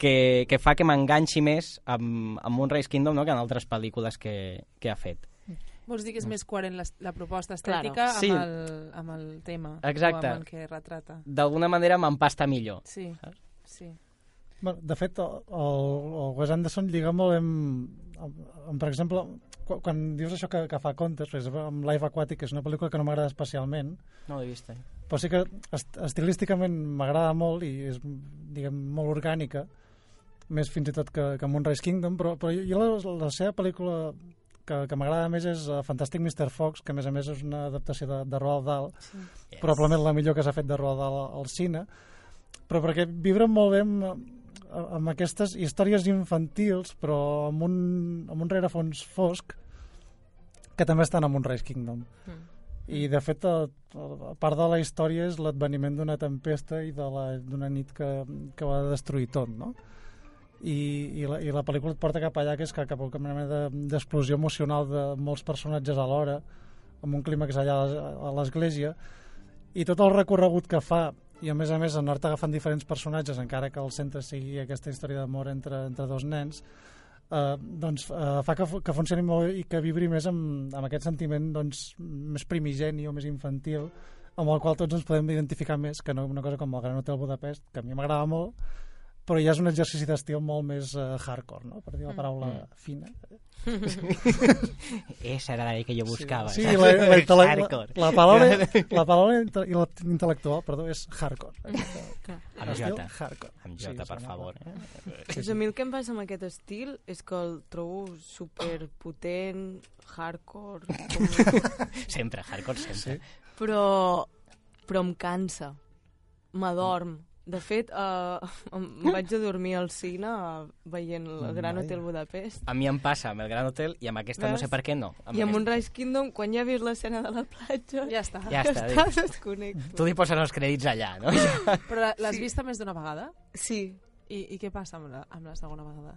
que, que fa que m'enganxi més amb, amb Moonrise Kingdom no? que en altres pel·lícules que, que ha fet. Vols dir que és més coherent la, la proposta Claro. estètica Sí. amb, el, amb el tema Exacte. o amb el que retrata. D'alguna manera m'empasta millor. Sí, Saps? sí. Bueno, de fet, el, el Wes Anderson lliga molt amb, amb, amb per exemple, quan, quan dius això que, que fa contes, per exemple, amb Life Aquatic, que és una pel·lícula que no m'agrada especialment, No l'he vist, eh? però sí que est estilísticament m'agrada molt i és, diguem, molt orgànica, més fins i tot que, que Moonrise Kingdom, però, però jo la, la seva pel·lícula que, que m'agrada més és uh, Fantastic Mr. Fox, que a més a més és una adaptació de, de Roald Dahl, sí. Yes. probablement la millor que s'ha fet de Roald Dahl al cine, però perquè vibren molt bé amb, amb aquestes històries infantils, però amb un, amb un rerefons fosc, que també estan a Moonrise Kingdom. Mm. I, de fet, a, a part de la història és l'adveniment d'una tempesta i de la- d'una nit que, que va destruir tot, no? I, i, la, i la pel·lícula et porta cap allà, que és que cap a una mena de- d'explosió emocional de molts personatges alhora, amb un clímax allà a l'es- a l'església, i tot el recorregut que fa, i a més a més anar-te agafant diferents personatges, encara que el centre sigui aquesta història d'amor entre, entre dos nens, eh, doncs eh, fa que, que funcioni molt i que vibri més amb, amb aquest sentiment doncs, més primigeni o més infantil amb el qual tots ens podem identificar més que no una cosa com el Gran Hotel Budapest, que a mi m'agrada molt però ja és un exercici d'estil molt més uh, hardcore, no? per dir la paraula Mm. fina. Esa era la que jo buscava. Sí, saps? la, la, la, la paraula, la paraula inte- intel·lectual perdó, és hardcore. Amb J. Hardcore. Amb Sí, J, sí, per favor. Eh? Pues a mi el que em passa amb aquest estil és que el trobo super potent, hardcore, com... Sempre, hardcore sempre. Sí. però, però em cansa. M'adorm. De fet, eh, em vaig a dormir al cine eh, veient el Gran Vaja. Hotel Budapest. A mi em passa amb el Gran Hotel i amb aquesta no Veus? sé per què no. Amb I amb aquesta- Moonrise Kingdom, quan ja he vist l'escena de la platja, Ja està. Ja està, està dic. desconnecto. Tu li poses els crèdits allà, no? Però l'has Sí. vista més d'una vegada? Sí. I, I què passa amb la, amb la segona vegada?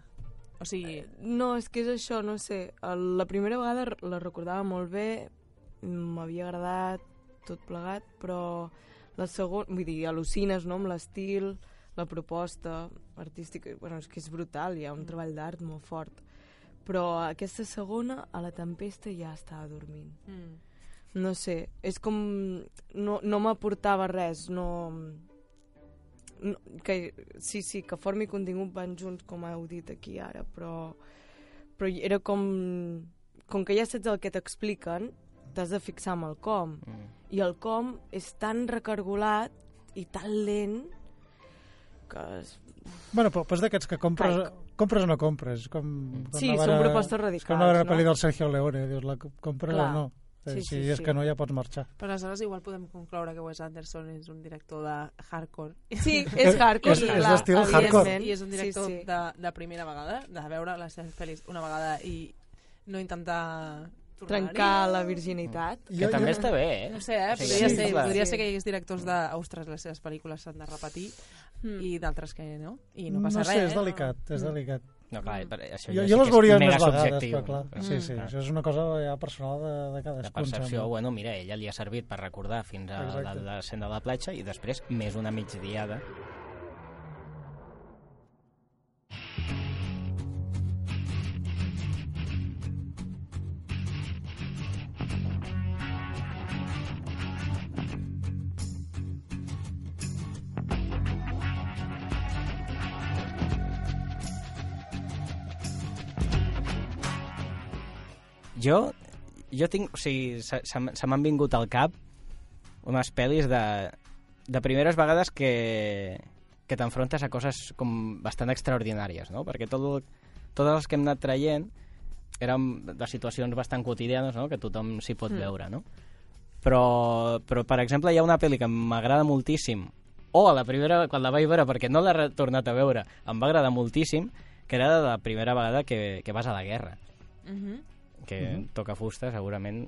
O sigui, No, és que és això, no sé. La primera vegada la recordava molt bé, m'havia agradat tot plegat, però la segona, vull dir, al·lucines, no?, amb l'estil, la proposta artística, bueno, és que és brutal, hi ha un treball d'art molt fort. Però aquesta segona, a la tempesta, ja estava dormint. mm, No sé, és com... No, no m'aportava res, no... no que, sí, sí, que forma i contingut van junts, com heu dit aquí ara, però, però era com... Com que ja saps el que t'expliquen, t'has de fixar amb el com. Mm. I el com és tan recargolat i tan lent que... És... Bueno, però, però és d'aquests que compres, Caic. compres o no compres. Com, com Sí, anar a són propostes És com radicals, anar a veure no? una pel·li del Sergio Leone, dius, la co- compres Clar. o no. Eh, Sí, si sí, és sí. que no, ja pots marxar. però aleshores igual podem concloure que Wes Anderson és un director de hardcore. Sí, és hardcore, És- és evidentment. hardcore. I és un director Sí, sí. De, de primera vegada, de veure les seves pel·lis una vegada i no intentar. Trencar la virginitat. Que també està bé, eh? No sé, eh? Podria, sí, ser, clar. podria Sí. ser que hi hagués directors d'Ostres, les seves pel·lícules s'han de repetir Mm. i d'altres que no. I no No, passa sé, res. és eh? delicat, és Mm. delicat. No, clar, per- això Jo, ja jo sí les veuria és més vegades, subjectiu. però clar, Mm. sí, sí, Clar. això és una cosa ja personal de, de La cadascú. em percepció, sembla. bueno, mira, ella li ha servit per recordar fins a la, Exacte. la escena de la platja i després més una migdiada. Jo, jo tinc, o sigui, se, se, se m'han vingut al cap unes pel·lis de, de primeres vegades que, que t'enfrontes a coses com bastant extraordinàries, no? Perquè tot, el- totes les que hem anat traient eren de situacions bastant quotidianes, no? Que tothom s'hi pot Mm. veure, no? Però, però, per exemple, hi ha una pel·li que m'agrada moltíssim, o a la primera, quan la vaig veure, perquè no l'he tornat a veure, em va agradar moltíssim, que era de la primera vegada que, que vas a la guerra Mhm. Que Mhm. toca fusta, segurament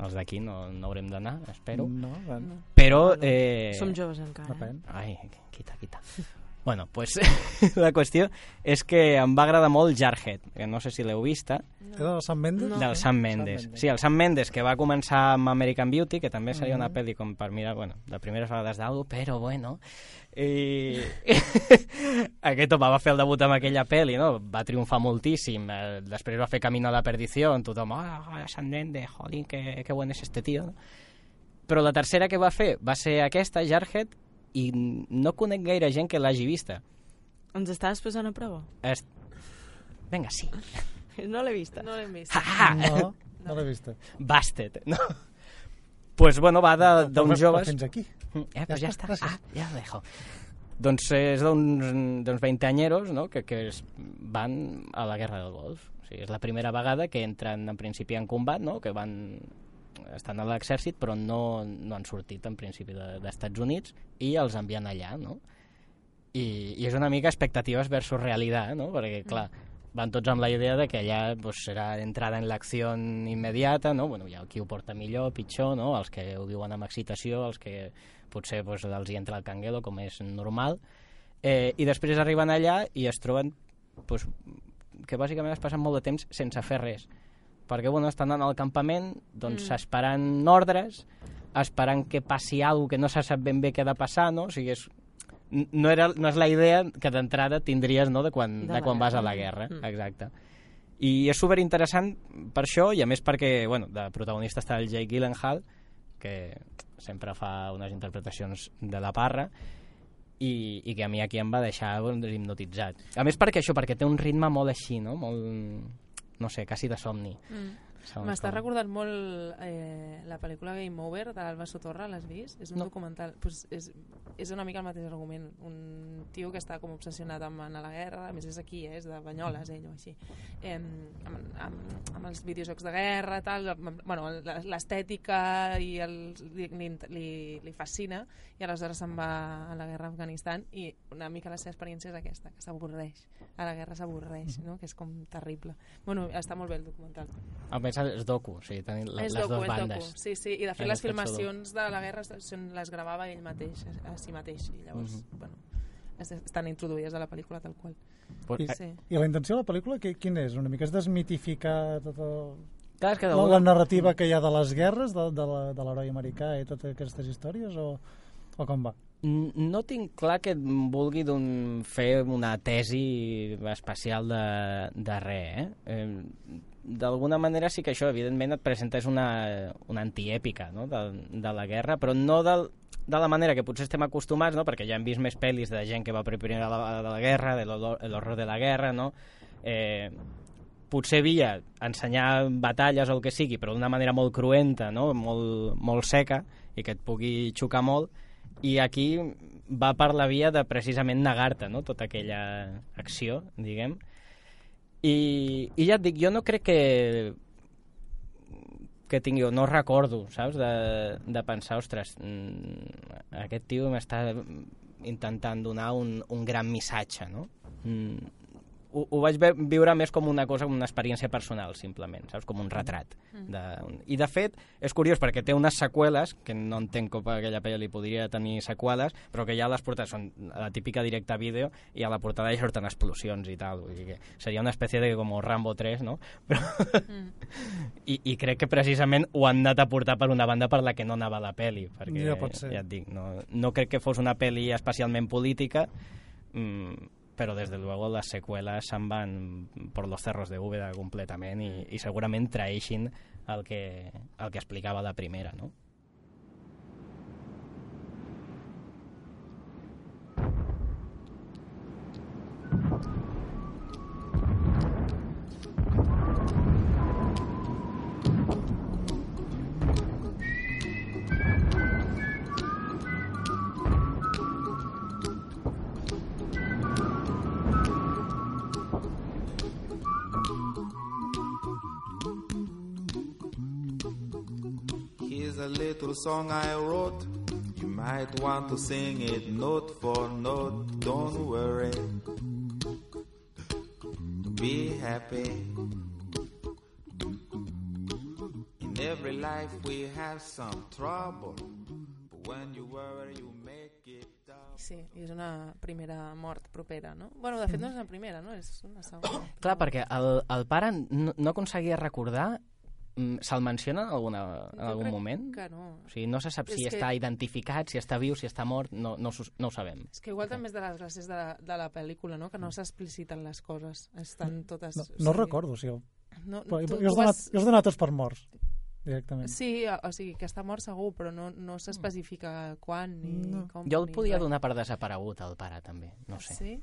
els d'aquí no, no haurem d'anar, espero. No, bueno, Però... Eh... Som joves encara. depèn. Ai, quita, quita. Bueno, pues la qüestió és que em va agradar molt Jarhead, que no sé si l'heu vista, Era del Sam Mendes? No. del Sam Mendes. Mendes. Sí, el Sam Mendes, que va començar amb American Beauty, que també seria una Mhm. pel·li com per mirar, bueno, de primeres vegades d'algo, però bueno... I... Aquest home va fer el debut amb aquella pel·li, no? Va triomfar moltíssim. Eh, després va fer Camino a la perdició, tothom, ah, Sam Mendes, jolín, que, que buen és este tio, no? Però la tercera que va fer va ser aquesta, Jarhead, i no conec gaire gent que l'hagi vista. Ens estaves posant a prova? Es... Vinga, sí. No l'he vista. No l'hem vist. Ah, No, no l'he vist. Bastet, no? Pues bueno, va Però joves... Fins aquí. Eh, pues ja, Ja està. Ah, ja ho dejo. Doncs és d'uns d'uns 20 anyeros no? que, que es van a la Guerra del Golf. O sigui, és la primera vegada que entren en principi en combat, no? que van estan a l'exèrcit però no, no han sortit en principi de- d'Estats Units i els envien allà, no? I, i és una mica expectatives versus realitat, no? Perquè, clar, van tots amb la idea de que allà pues, serà entrada en l'acció immediata, no? Bueno, hi ha qui ho porta millor, pitjor, no? Els que ho viuen amb excitació, els que potser pues, els hi entra el canguelo, com és normal. Eh, I després arriben allà i es troben pues, que bàsicament es passen molt de temps sense fer res. Perquè, bueno, estan en el campament, doncs, Mm. esperant ordres, esperant que passi alguna que no se sap ben bé què ha de passar, no? O sigui, és, no, era, no és la idea que d'entrada tindries no, de quan, De de, quan vas a la guerra. guerra. Mm. Exacte. I és superinteressant per això, i a més perquè, bueno, de protagonista està el Jake Gyllenhaal, que sempre fa unes interpretacions de la parra, i, i que a mi aquí em va deixar doncs, hipnotitzat. A més perquè això, perquè té un ritme molt així, no? Molt, no sé, quasi de somni. Mm. M'està com. recordant molt eh, la pel·lícula Game Over de l'Alba Sotorra, l'has vist? És un No. documental. Pues és, és una mica el mateix argument. Un tio que està com obsessionat amb anar a la guerra, a més és aquí, eh, és de Banyoles, ell o així, eh, amb, amb, amb els videojocs de guerra, tal, amb, bueno, l'estètica i el, li, li, li, fascina i aleshores se'n va a la guerra a Afganistan i una mica la seva experiència és aquesta, que s'avorreix. A la guerra s'avorreix, no? que és com terrible. Bueno, està molt bé el documental. A més, és docu, o sigui, tenim les És dues docu, és bandes. docu. Sí, sí, i de fet les filmacions de la guerra són, les gravava ell mateix, si mateix, i llavors, Mhm. bueno, es- estan introduïdes a la pel·lícula tal qual. Pues, I, Sí. I la intenció de la pel·lícula, qui, quin és? Una mica és desmitificar tota Clar, és que la, la narrativa que hi ha de les guerres, de, de la- de l'heroi americà i totes aquestes històries, o, o com va? No tinc clar que vulgui d'un, fer una tesi especial de, de res, eh? eh D'alguna manera sí que això, evidentment, et presentes una, una antièpica no? de, de la guerra, però no del, de la manera que potser estem acostumats, no? perquè ja hem vist més pel·lis de gent que va per primera la, de la guerra, de l'horror de la guerra, no? Eh, potser via ensenyar batalles o el que sigui, però d'una manera molt cruenta, no? molt, molt seca, i que et pugui xocar molt, i aquí va per la via de precisament negar-te no? tota aquella acció, diguem. I, I ja et dic, jo no crec que que tingui, no recordo, saps, de, de pensar, ostres, mm, aquest tio m'està intentant donar un, un gran missatge, no? Mm, ho, ho vaig viure més com una cosa, com una experiència personal, simplement, saps? Com un retrat. De, un... I, de fet, és curiós perquè té unes seqüeles, que no entenc com aquella pel·li podria tenir seqüeles, però que ja les portades són la típica directa vídeo i a la portada hi surten explosions i tal. Vull dir que seria una espècie de com Rambo 3, no? Però... I, I crec que precisament ho han anat a portar per una banda per la que no anava la peli, perquè Ja pot ser. ja et dic, no, no crec que fos una peli especialment política, mm, però des de luego les seqüeles se'n van per los cerros de Úbeda completament i, i segurament traeixin el que, el que explicava la primera, no? Song I wrote. You might want to sing it note for note. Don't worry. Be happy. In every life we have some trouble. But when you worry, you make it. Sí, i és una primera mort propera, no? Bueno, de fet no és una primera, no? És una segona. Clar, perquè el, el pare no, no aconseguia recordar se'l menciona en, alguna, en Jo algun crec moment? que no. O sigui, no se sap si És que- està identificat, si està viu, si està mort, no, no, no ho sabem. És que igual també és de les gràcies de, la- de la pel·lícula, no? Que no s'expliciten les coses. Estan totes... No, o no sigui, recordo, o sigui, No, però tu- jo, els tu donat, vas- jo els donat tots per morts, directament. Sí, o, o sigui, que està mort segur, però no, no s'especifica quan ni No. com. Jo el podia donar per desaparegut, el pare, també. No sé. Sí?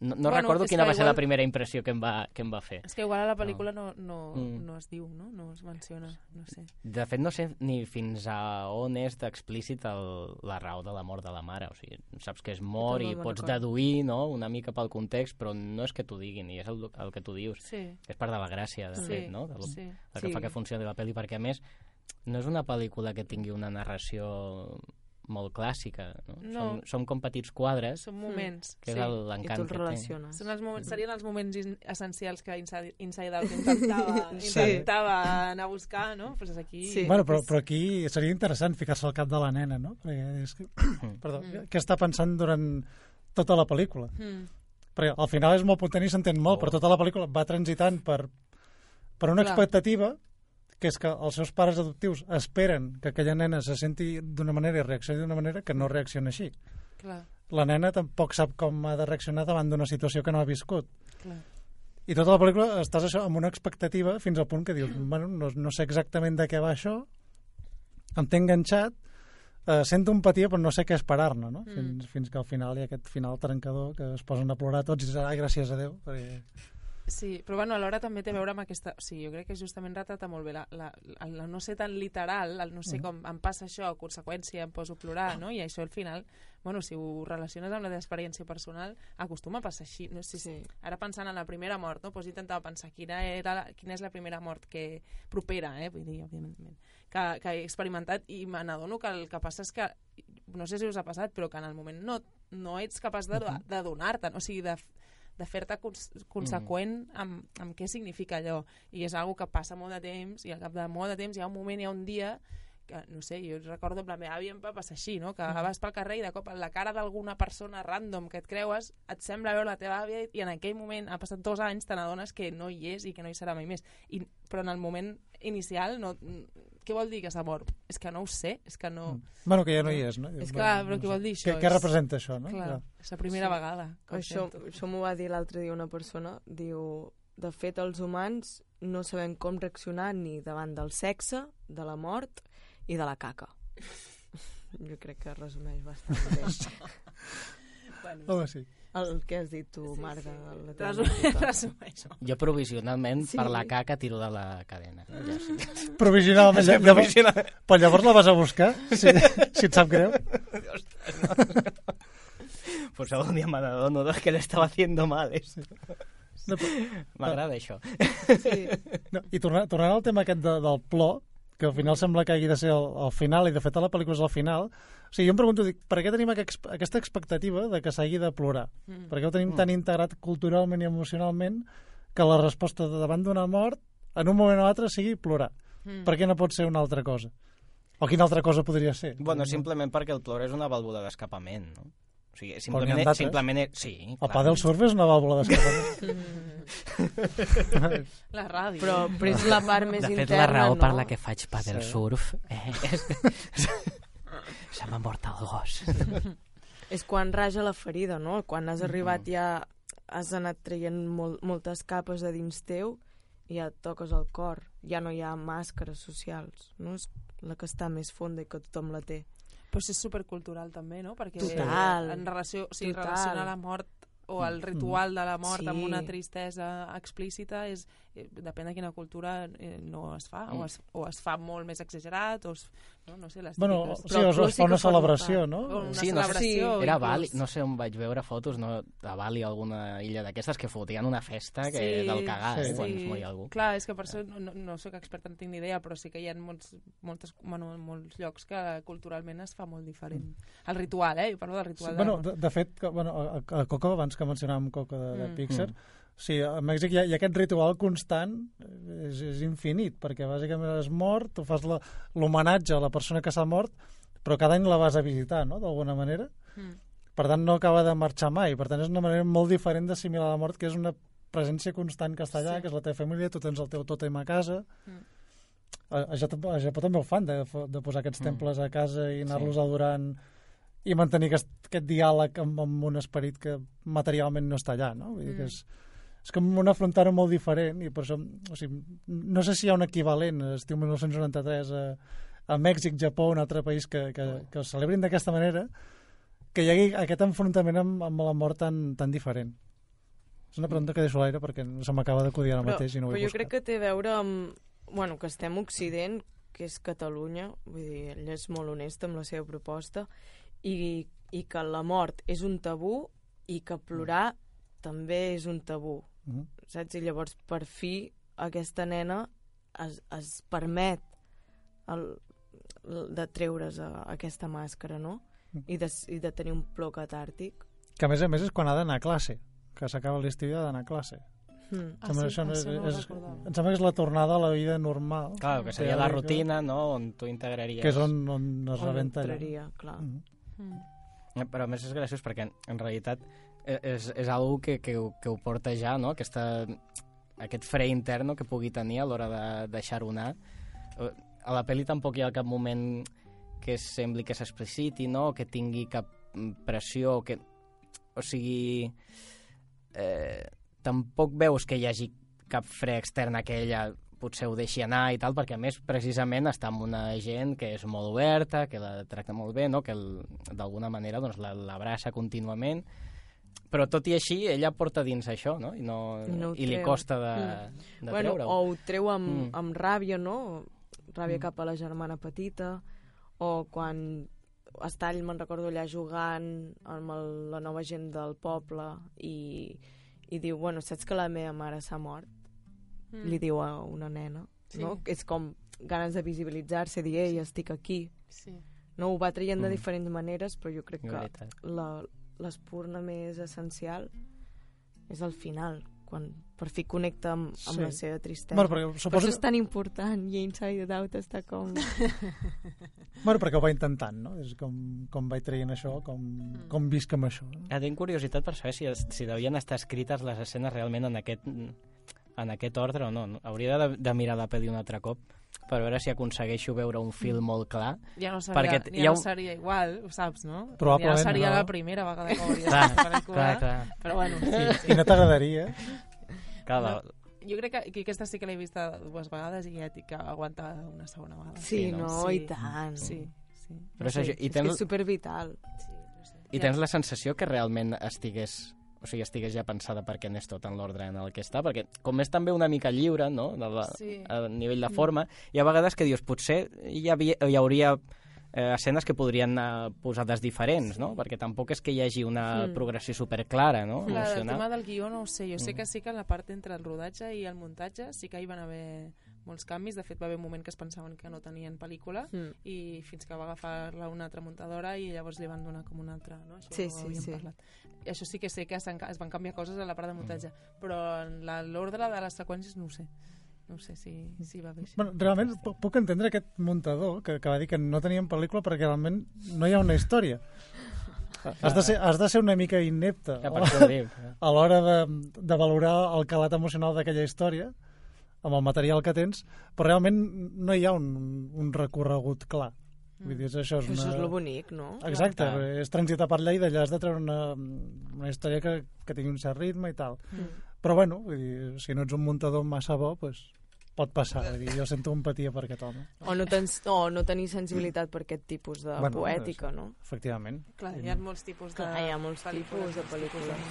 No, no Bueno, recordo quina va ser igual- la primera impressió que em va, que em va fer. És que igual a la pel·lícula no, no, Mm. no es diu, no? No es menciona, no sé. De fet, no sé ni fins a on és explícit el, la raó de la mort de la mare. O sigui, saps que és mort i no me'n pots deduir no? una mica pel context, però no és que t'ho diguin, i és el, el que tu dius. Sí. És part de la gràcia, de Sí, fet, no? De lo, sí. el que Sí. fa que funcioni la pel·li, perquè a més no és una pel·lícula que tingui una narració molt clàssica, no? No. Són, són com petits quadres, Són moments. que sí. és tu l'encant que té. Són els moments, serien els moments in- essencials que Inside, Inside Out intentava, Sí. intentava anar a buscar, no? Pues aquí... Sí. Bueno, però, però aquí seria interessant ficar-se al cap de la nena, no? Perquè és que, perdó, Mm. què està pensant durant tota la pel·lícula? Mm. Perquè al final és molt potent i s'entén molt, Oh. però tota la pel·lícula va transitant per, per una Clar. expectativa que és que els seus pares adoptius esperen que aquella nena se senti d'una manera i reaccioni d'una manera que no reacciona així. Clar, La nena tampoc sap com ha de reaccionar davant d'una situació que no ha viscut. clar. I tota la pel·lícula estàs això amb una expectativa fins al punt que dius, bueno, no, no sé exactament de què va això, em té enganxat, eh, sento empatia però no sé què esperar-ne, no? Mm. Fins, fins que al final hi ha aquest final trencador que es posen a plorar tots i dius, ai, gràcies a Déu, perquè... Sí, però bueno, alhora també té a veure amb aquesta... O sigui, jo crec que justament retrata molt bé la, la, el, no ser tan literal, el no sé Mhm. com em passa això, a conseqüència em poso a plorar, no? I això al final, bueno, si ho relaciones amb la teva experiència personal, acostuma a passar així. No sé si, Sí. Ara pensant en la primera mort, no? Pues intentava pensar quina, era la, quina és la primera mort que propera, eh? Vull dir, òbviament, que, que he experimentat i me n'adono que el que passa és que, no sé si us ha passat, però que en el moment no, no ets capaç de, de donar-te'n, o sigui, de, de fer-te cons conseqüent amb, amb què significa allò. I és algo que passa molt de temps, i al cap de molt de temps hi ha un moment, hi ha un dia que, no sé, jo recordo amb la meva àvia em va passar així, no? que vas pel carrer i de cop la cara d'alguna persona random que et creues et sembla veure la teva àvia i en aquell moment, ha passat dos anys, te n'adones que no hi és i que no hi serà mai més. I, però en el moment inicial, no, què vol dir que s'ha mort? És que no ho sé, és que no... Bueno, que ja no hi és, no? És Bueno, clar, però no què vol dir això? Què, què representa això, no? Clar, és la primera Sí. vegada. Això, sento. això m'ho va dir l'altre dia una persona. Diu, de fet, els humans no sabem com reaccionar ni davant del sexe, de la mort i de la caca. Jo crec que resumeix bastant bé. Bueno, Home, sí. El que has dit tu, Marc, de la teva Resum- resumeixo. Jo provisionalment, Sí. per la caca, tiro de la cadena. Ja sí. Provisionalment. Sí, llavors, provisional. però llavors la vas a buscar, si, si et sap greu. Pues algún día me de que le estaba haciendo mal. ¿eh? No, però- M'agrada això. Sí. No, I tornant, tornant al tema aquest de, del plor, que al final sembla que hagi de ser el, el final, i de fet a la pel·lícula és el final, o sigui, jo em pregunto, dic, per què tenim aquest, aquesta expectativa de que s'hagi de plorar? Mm. Per què ho tenim tan integrat culturalment i emocionalment que la resposta de davant d'una mort, en un moment o altre, sigui plorar? Mm. Per què no pot ser una altra cosa? O quina altra cosa podria ser? Bueno, simplement perquè el plor és una vàlvula d'escapament, no? O sigui, simplement... ha d'altres. simplement sí, El clar. pa del surf és una vàlvula d'escapament. La ràdio. Però, però és la part més De fet, interna, la raó no? per la que faig pa del Sí. surf eh, és... Se m'ha mort el gos. És quan raja la ferida, no? Quan has Mm. arribat ja has anat traient mol, moltes capes de dins teu i ja et toques el cor. Ja no hi ha màscares socials, no? És la que està més fonda i que tothom la té. Però és supercultural també, no? Perquè Total. en relació, o sigui, Total. relacionar la mort o el ritual de la mort Sí. amb una tristesa explícita és, depèn de quina cultura eh, no es fa, o es, o es fa molt més exagerat o es, no, no sé, les bueno, típiques- sí, o es, Però es fa una sí celebració, no? una Sí, no sé si Era. Bali, no sé on vaig veure fotos, no, a Bali, alguna illa d'aquestes, que fotien una festa que Sí, del cagar, sí. eh, quan es moria algú. Clar, és que per això no, no, no sóc experta, no tinc ni idea, però sí que hi ha molts, moltes, bueno, molts llocs que culturalment es fa molt diferent. El ritual, eh? Jo parlo del Sí, ritual bueno, de... de, de fet, que, bueno, a, a Coco, abans que mencionàvem Coco de, de Mm. Pixar, Mm. Sí, a Mèxic hi ha, hi ha aquest ritual constant, eh, és, és infinit, perquè bàsicament has mort, tu fas l'homenatge a la persona que s'ha mort, però cada any la vas a visitar, no?, d'alguna manera. Mm. Per tant, no acaba de marxar mai. Per tant, és una manera molt diferent d'assimilar la mort, que és una presència constant que està allà, Sí. que és la teva família, tu tens el teu tòtem a casa. Mm. A, a, Japó, a Japó també ho fan, de, de posar aquests Mm. temples a casa i anar-los Sí. adorant i mantenir aquest, aquest diàleg amb, amb un esperit que materialment no està allà, no? Vull dir que Mm. és, és com una frontera molt diferent i per això, o sigui, no sé si hi ha un equivalent estiu 1993 a, a Mèxic, Japó, un altre país que, que, que ho celebrin d'aquesta manera que hi hagi aquest enfrontament amb, amb la mort tan, tan diferent. És una pregunta que deixo a l'aire perquè se m'acaba d'acudir ara Però, mateix i no ho però he jo buscat. crec que té a veure amb... Bueno, que estem a Occident, que és Catalunya, vull dir, ell és molt honest amb la seva proposta, i, i que la mort és un tabú i que plorar també és un tabú, Mhm. saps? I llavors, per fi, aquesta nena es, es permet el, el, de treure's a, aquesta màscara, no? Mm. I de, I de tenir un plor catàrtic. Que a més a més és quan ha d'anar a classe, que s'acaba l'estiu i ha d'anar a classe. Mm. Ah, sí? això és, no és, em sembla que és la tornada a la vida normal. Clar, que seria la rutina, no?, on tu integraries... Que és on, on es On rebenta allà. entraria, clar. Mm. Eh, Però a més és graciós perquè en realitat és, és algo que, que, que ho porta ja, no? Aquesta, aquest fre interno que pugui tenir a l'hora de deixar-ho anar. Eh, A la pel·li tampoc hi ha cap moment que sembli que s'expliciti, no? Que tingui cap mm, pressió, que... O sigui... Eh, tampoc veus que hi hagi cap fre extern que ella potser ho deixi anar i tal, perquè a més precisament està amb una gent que és molt oberta, que la tracta molt bé, no? que d'alguna manera doncs, la- l'abraça contínuament, però tot i així ella porta dins això, no? I, no, I no i li treu. costa de, Mm. de bueno, treure-ho. o ho treu amb, Mm. amb ràbia, no? Ràbia mm. cap a la germana petita, o quan està ell, me'n recordo, allà jugant amb el, la nova gent del poble i, i diu, bueno, saps que la meva mare s'ha mort? Mm. Li diu a una nena, Sí. no? És com ganes de visibilitzar-se, dir, ei, estic aquí. Sí. No, ho va traient de Mm. diferents maneres, però jo crec que la- l'espurna més essencial és al final, quan per fi connecta amb, amb Sí. la seva tristesa. Bueno, perquè Per suposo això que- és tan important i Inside Out està com... Bueno, perquè ho va intentant, no? És com, com vaig traient això, com, Mm. com visc amb això. No? Ah, tinc curiositat per saber si, si devien estar escrites les escenes realment en aquest, en aquest ordre o no. no? Hauria de, de mirar la pel·li un altre cop per veure si aconsegueixo veure un fil molt clar. Ja no seria, Perquè ja ha no un- seria igual, ho saps, no? Probablement ja seria no. la primera vegada que hauries Clar, la pel·lícula. clar, clar. Però bueno, sí. I no t'agradaria? Clar, la, No, jo crec que, que aquesta sí que l'he vista dues vegades i ja et dic que aguanta una segona vegada. Sí, no, Sí. i tant. Sí, sí. Però és això, i és tens- que és supervital. I tens la sensació que realment estigués o sigui, estigués ja pensada perquè anés tot en l'ordre en el que està, perquè com és també una mica lliure, no?, de la, Sí. a nivell de forma, hi ha vegades que dius, potser hi, havia, hi hauria eh, escenes que podrien anar posades diferents, no?, perquè tampoc és que hi hagi una Mm. progressió superclara, no?, Clar, el emocional. tema del guió no ho sé. Jo sé Mm. que sí que en la part entre el rodatge i el muntatge sí que hi van haver molts canvis. De fet, va haver un moment que es pensaven que no tenien pel·lícula Mm. i fins que va agafar-la una altra muntadora i llavors li van donar com una altra, no? Això Sí, ho sí, sí. Parlat. I això sí que sé que es van canviar coses a la part de muntatge, però en la- l'ordre de les seqüències no ho sé. No ho sé si, si va bé així. Bueno, realment pu- puc entendre aquest muntador que, que va dir que no tenien pel·lícula perquè realment no hi ha una història. Has de ser, has de ser una mica inepte Ja, a l'hora de, de valorar el calat emocional d'aquella història amb el material que tens, però realment no hi ha un, un recorregut clar. Vull dir, això és una... això és lo bonic, no? Exacte, Clar. és transitar per allà i d'allà has de treure una, una història que, que tingui un cert ritme i tal. Mm. Però bueno, vull dir, si no ets un muntador massa bo, pues, pot passar. Vull dir, jo sento empatia per aquest home. O no, tens, o no tenir sensibilitat per aquest tipus de Bueno, poètica, no? Efectivament. Clar, hi ha molts tipus de... Clar, hi ha molts pel·lícules, tipus de molts tipus pel·lícules.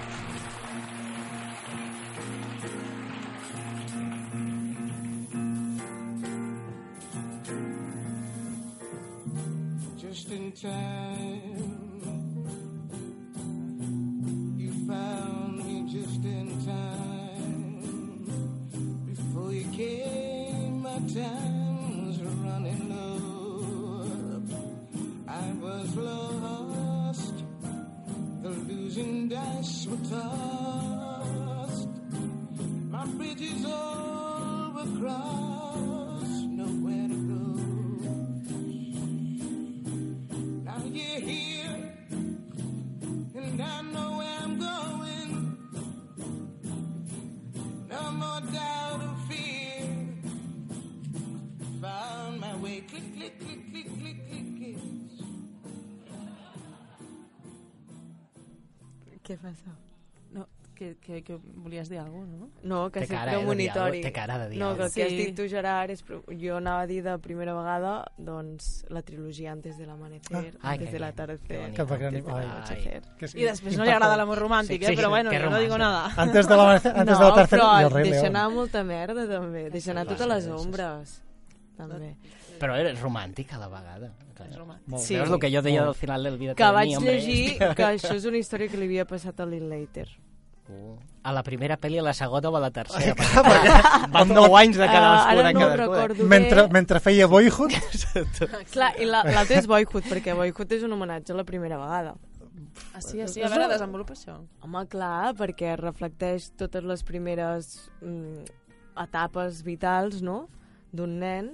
muntanya. Just in time. You found me just in time. Before you came, my time was running low. I was lost. The losing dice were tossed. My bridges all were crossed. Doubt or fear. Found my way. Click, click, click, click, click, click, passa? No, que, que, que volies dir alguna cosa, no? No, que Té sempre cara, eh, de monitori. té cara de dir No, que el que has Sí. dit tu, Gerard, és... Jo anava a dir de primera vegada, doncs, la trilogia Antes del amanecer, Ah. Ai, Antes que del bien, atardecer, que bonito. Que va gran- Antes del ai. anochecer. Que sí, I després no li agrada l'amor romàntic, Sí, eh? sí, però bueno, jo no digo nada. Antes de la, antes de la tercera però i el rei deixa León. anar molta merda, també. Deixa anar totes les ombres. També. Però és romàntic a la vegada. Clar. És romàntic. Sí. Veus el que jo deia Molt. al final del vida Que de vaig llegir que això és una història que li havia passat a Linklater. Uh, a la primera pel·li, a la segona o a la tercera? perquè van 9 anys de Ah, cadascuna ara en no recordo Mentre, bé. mentre feia Boyhood, Clar, i la- l'altre és Boyhood, perquè Boyhood és un homenatge a la primera vegada. Ah, sí, ah, sí, a veure, desenvolupa això. Home, clar, perquè reflecteix totes les primeres mm, etapes vitals, no?, d'un nen,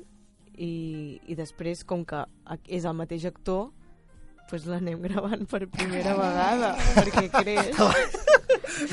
i, i després, com que és el mateix actor, pues l'anem gravant per primera vegada, perquè creix.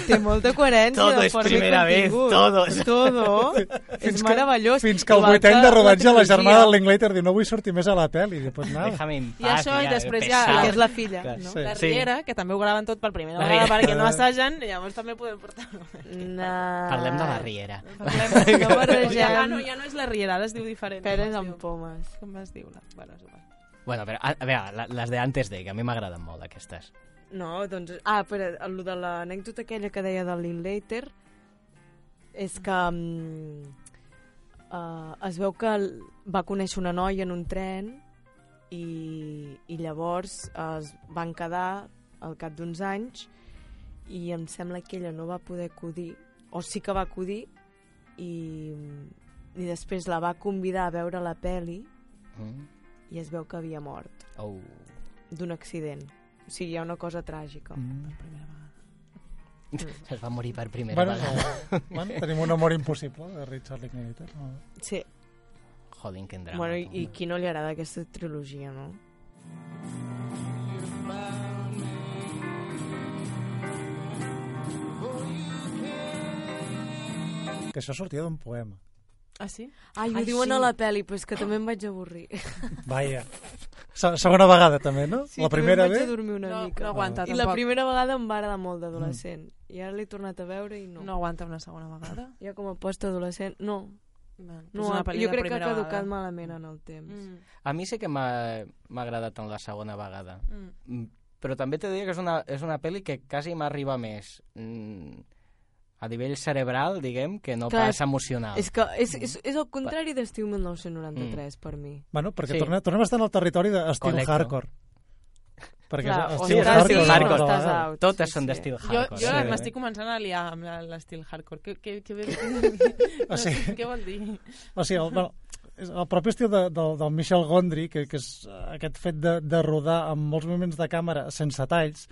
Té molta coherència Todo de i primera vez, todos. Todo. és meravellós. Fins que el vuitè any de la rodatge la germana del Linklater diu no vull sortir més a la pel·li. I pues nada. Déjame en I això, i després ja... Que és la filla, no? Sí. La Riera, que també ho graven tot per primera vegada Riera. perquè no assagen, i llavors també podem portar... No. Parlem de la Riera. Parlem, No barregem. ja, no, ja no és la Riera, ara es diu diferent. Peres amb pomes. Com es diu? La... Bueno, és igual. Bueno, però, a, a veure, les de antes de, que a mi m'agraden molt, aquestes. No, doncs... Ah, però el de l'anècdota aquella que deia del Linklater és que um, uh, es veu que el- va conèixer una noia en un tren i, i llavors es van quedar al cap d'uns anys i em sembla que ella no va poder acudir o sí que va acudir i, i després la va convidar a veure la peli Mm? i es veu que havia mort Oh. d'un accident. O sigui, hi ha una cosa tràgica. Mm. Es va morir per primera Bueno, vegada. eh, bueno, tenim un amor impossible de Richard Linklater. No? Sí. Joder, quin drama. Bueno, i, i qui no li agrada aquesta trilogia, no? Que això sortia d'un poema. Ah, sí? Ai, ho Ai, diuen sí. a la pel·li, però és que també em vaig avorrir. Vaja. Se segona vegada, també, no? Sí, la primera també em bé? vaig dormir una No, mica. no aguanta, I la tampoc. primera vegada em va agradar molt d'adolescent. I ara l'he tornat a veure i no. No aguanta una segona vegada? Ja com a post-adolescent, no. Bueno, no una pel·li jo crec que ha caducat vegada. malament en el temps. Mm. A mi sí que m'ha m'ha agradat en la segona vegada. Mm. Mm, Però també t'he de dir que és una, és una pel·li que quasi m'arriba més mm, a nivell cerebral, diguem, que no Clar, pas emocional. És que és, és, és el contrari d'estiu 1993, per mi. Bueno, perquè Sí. sí. tornem, tornem a estar en el territori d'estil Connecto. hardcore. Perquè Clar, o estil hardcore. o hardcore, estàs out. Totes sí, són sí. d'estil Jo, hardcore. jo sí. m'estic començant a liar amb l'estil hardcore. Què, què, què, què, O sigui- què vol dir? O sigui, el, bueno, el propi estil de, de, del Michel Gondry, que, que és aquest fet de, de rodar amb molts moviments de càmera sense talls,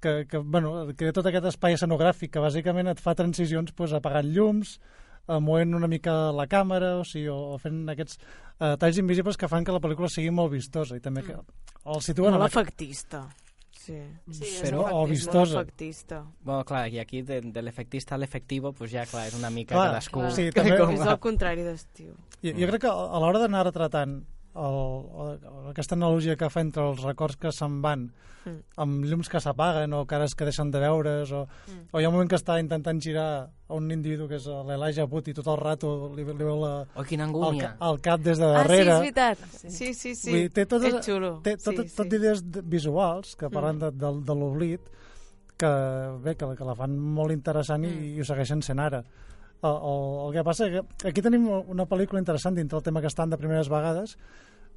que, que bueno, crea tot aquest espai escenogràfic que bàsicament et fa transicions pues, apagant llums, eh, movent una mica la càmera, o, sigui, o, o fent aquests eh, talls invisibles que fan que la pel·lícula sigui molt vistosa i també que el situen Molt efectista. Sí. Sí, però o vistosa. efectista. Bueno, clar, i aquí de, de l'efectista a l'efectivo, pues ja, clar, és una mica Clar, cadascú... clar. Sí, també, com És el contrari d'estiu. Jo, jo crec que a a l'hora d'anar retratant el, el, aquesta analogia que fa entre els records que se'n van Mm. amb llums que s'apaguen o cares que deixen de veure's o, Mm. o hi ha un moment que està intentant girar a un individu que és l'Elijah Wood i tot el rato li, li veu la, Oh, quina el, angúnia. el cap des de Ah, sí, darrere és veritat. Sí, sí, sí. Vull dir, té totes, és xulo. té tot, sí, sí, tot sí. idees de- visuals que parlen Mm. de, de, de l'oblit que, bé, que, que la fan molt interessant i, Mm. i ho segueixen sent ara el, el, el que passa és que aquí tenim una pel·lícula interessant dintre el tema que estan de primeres vegades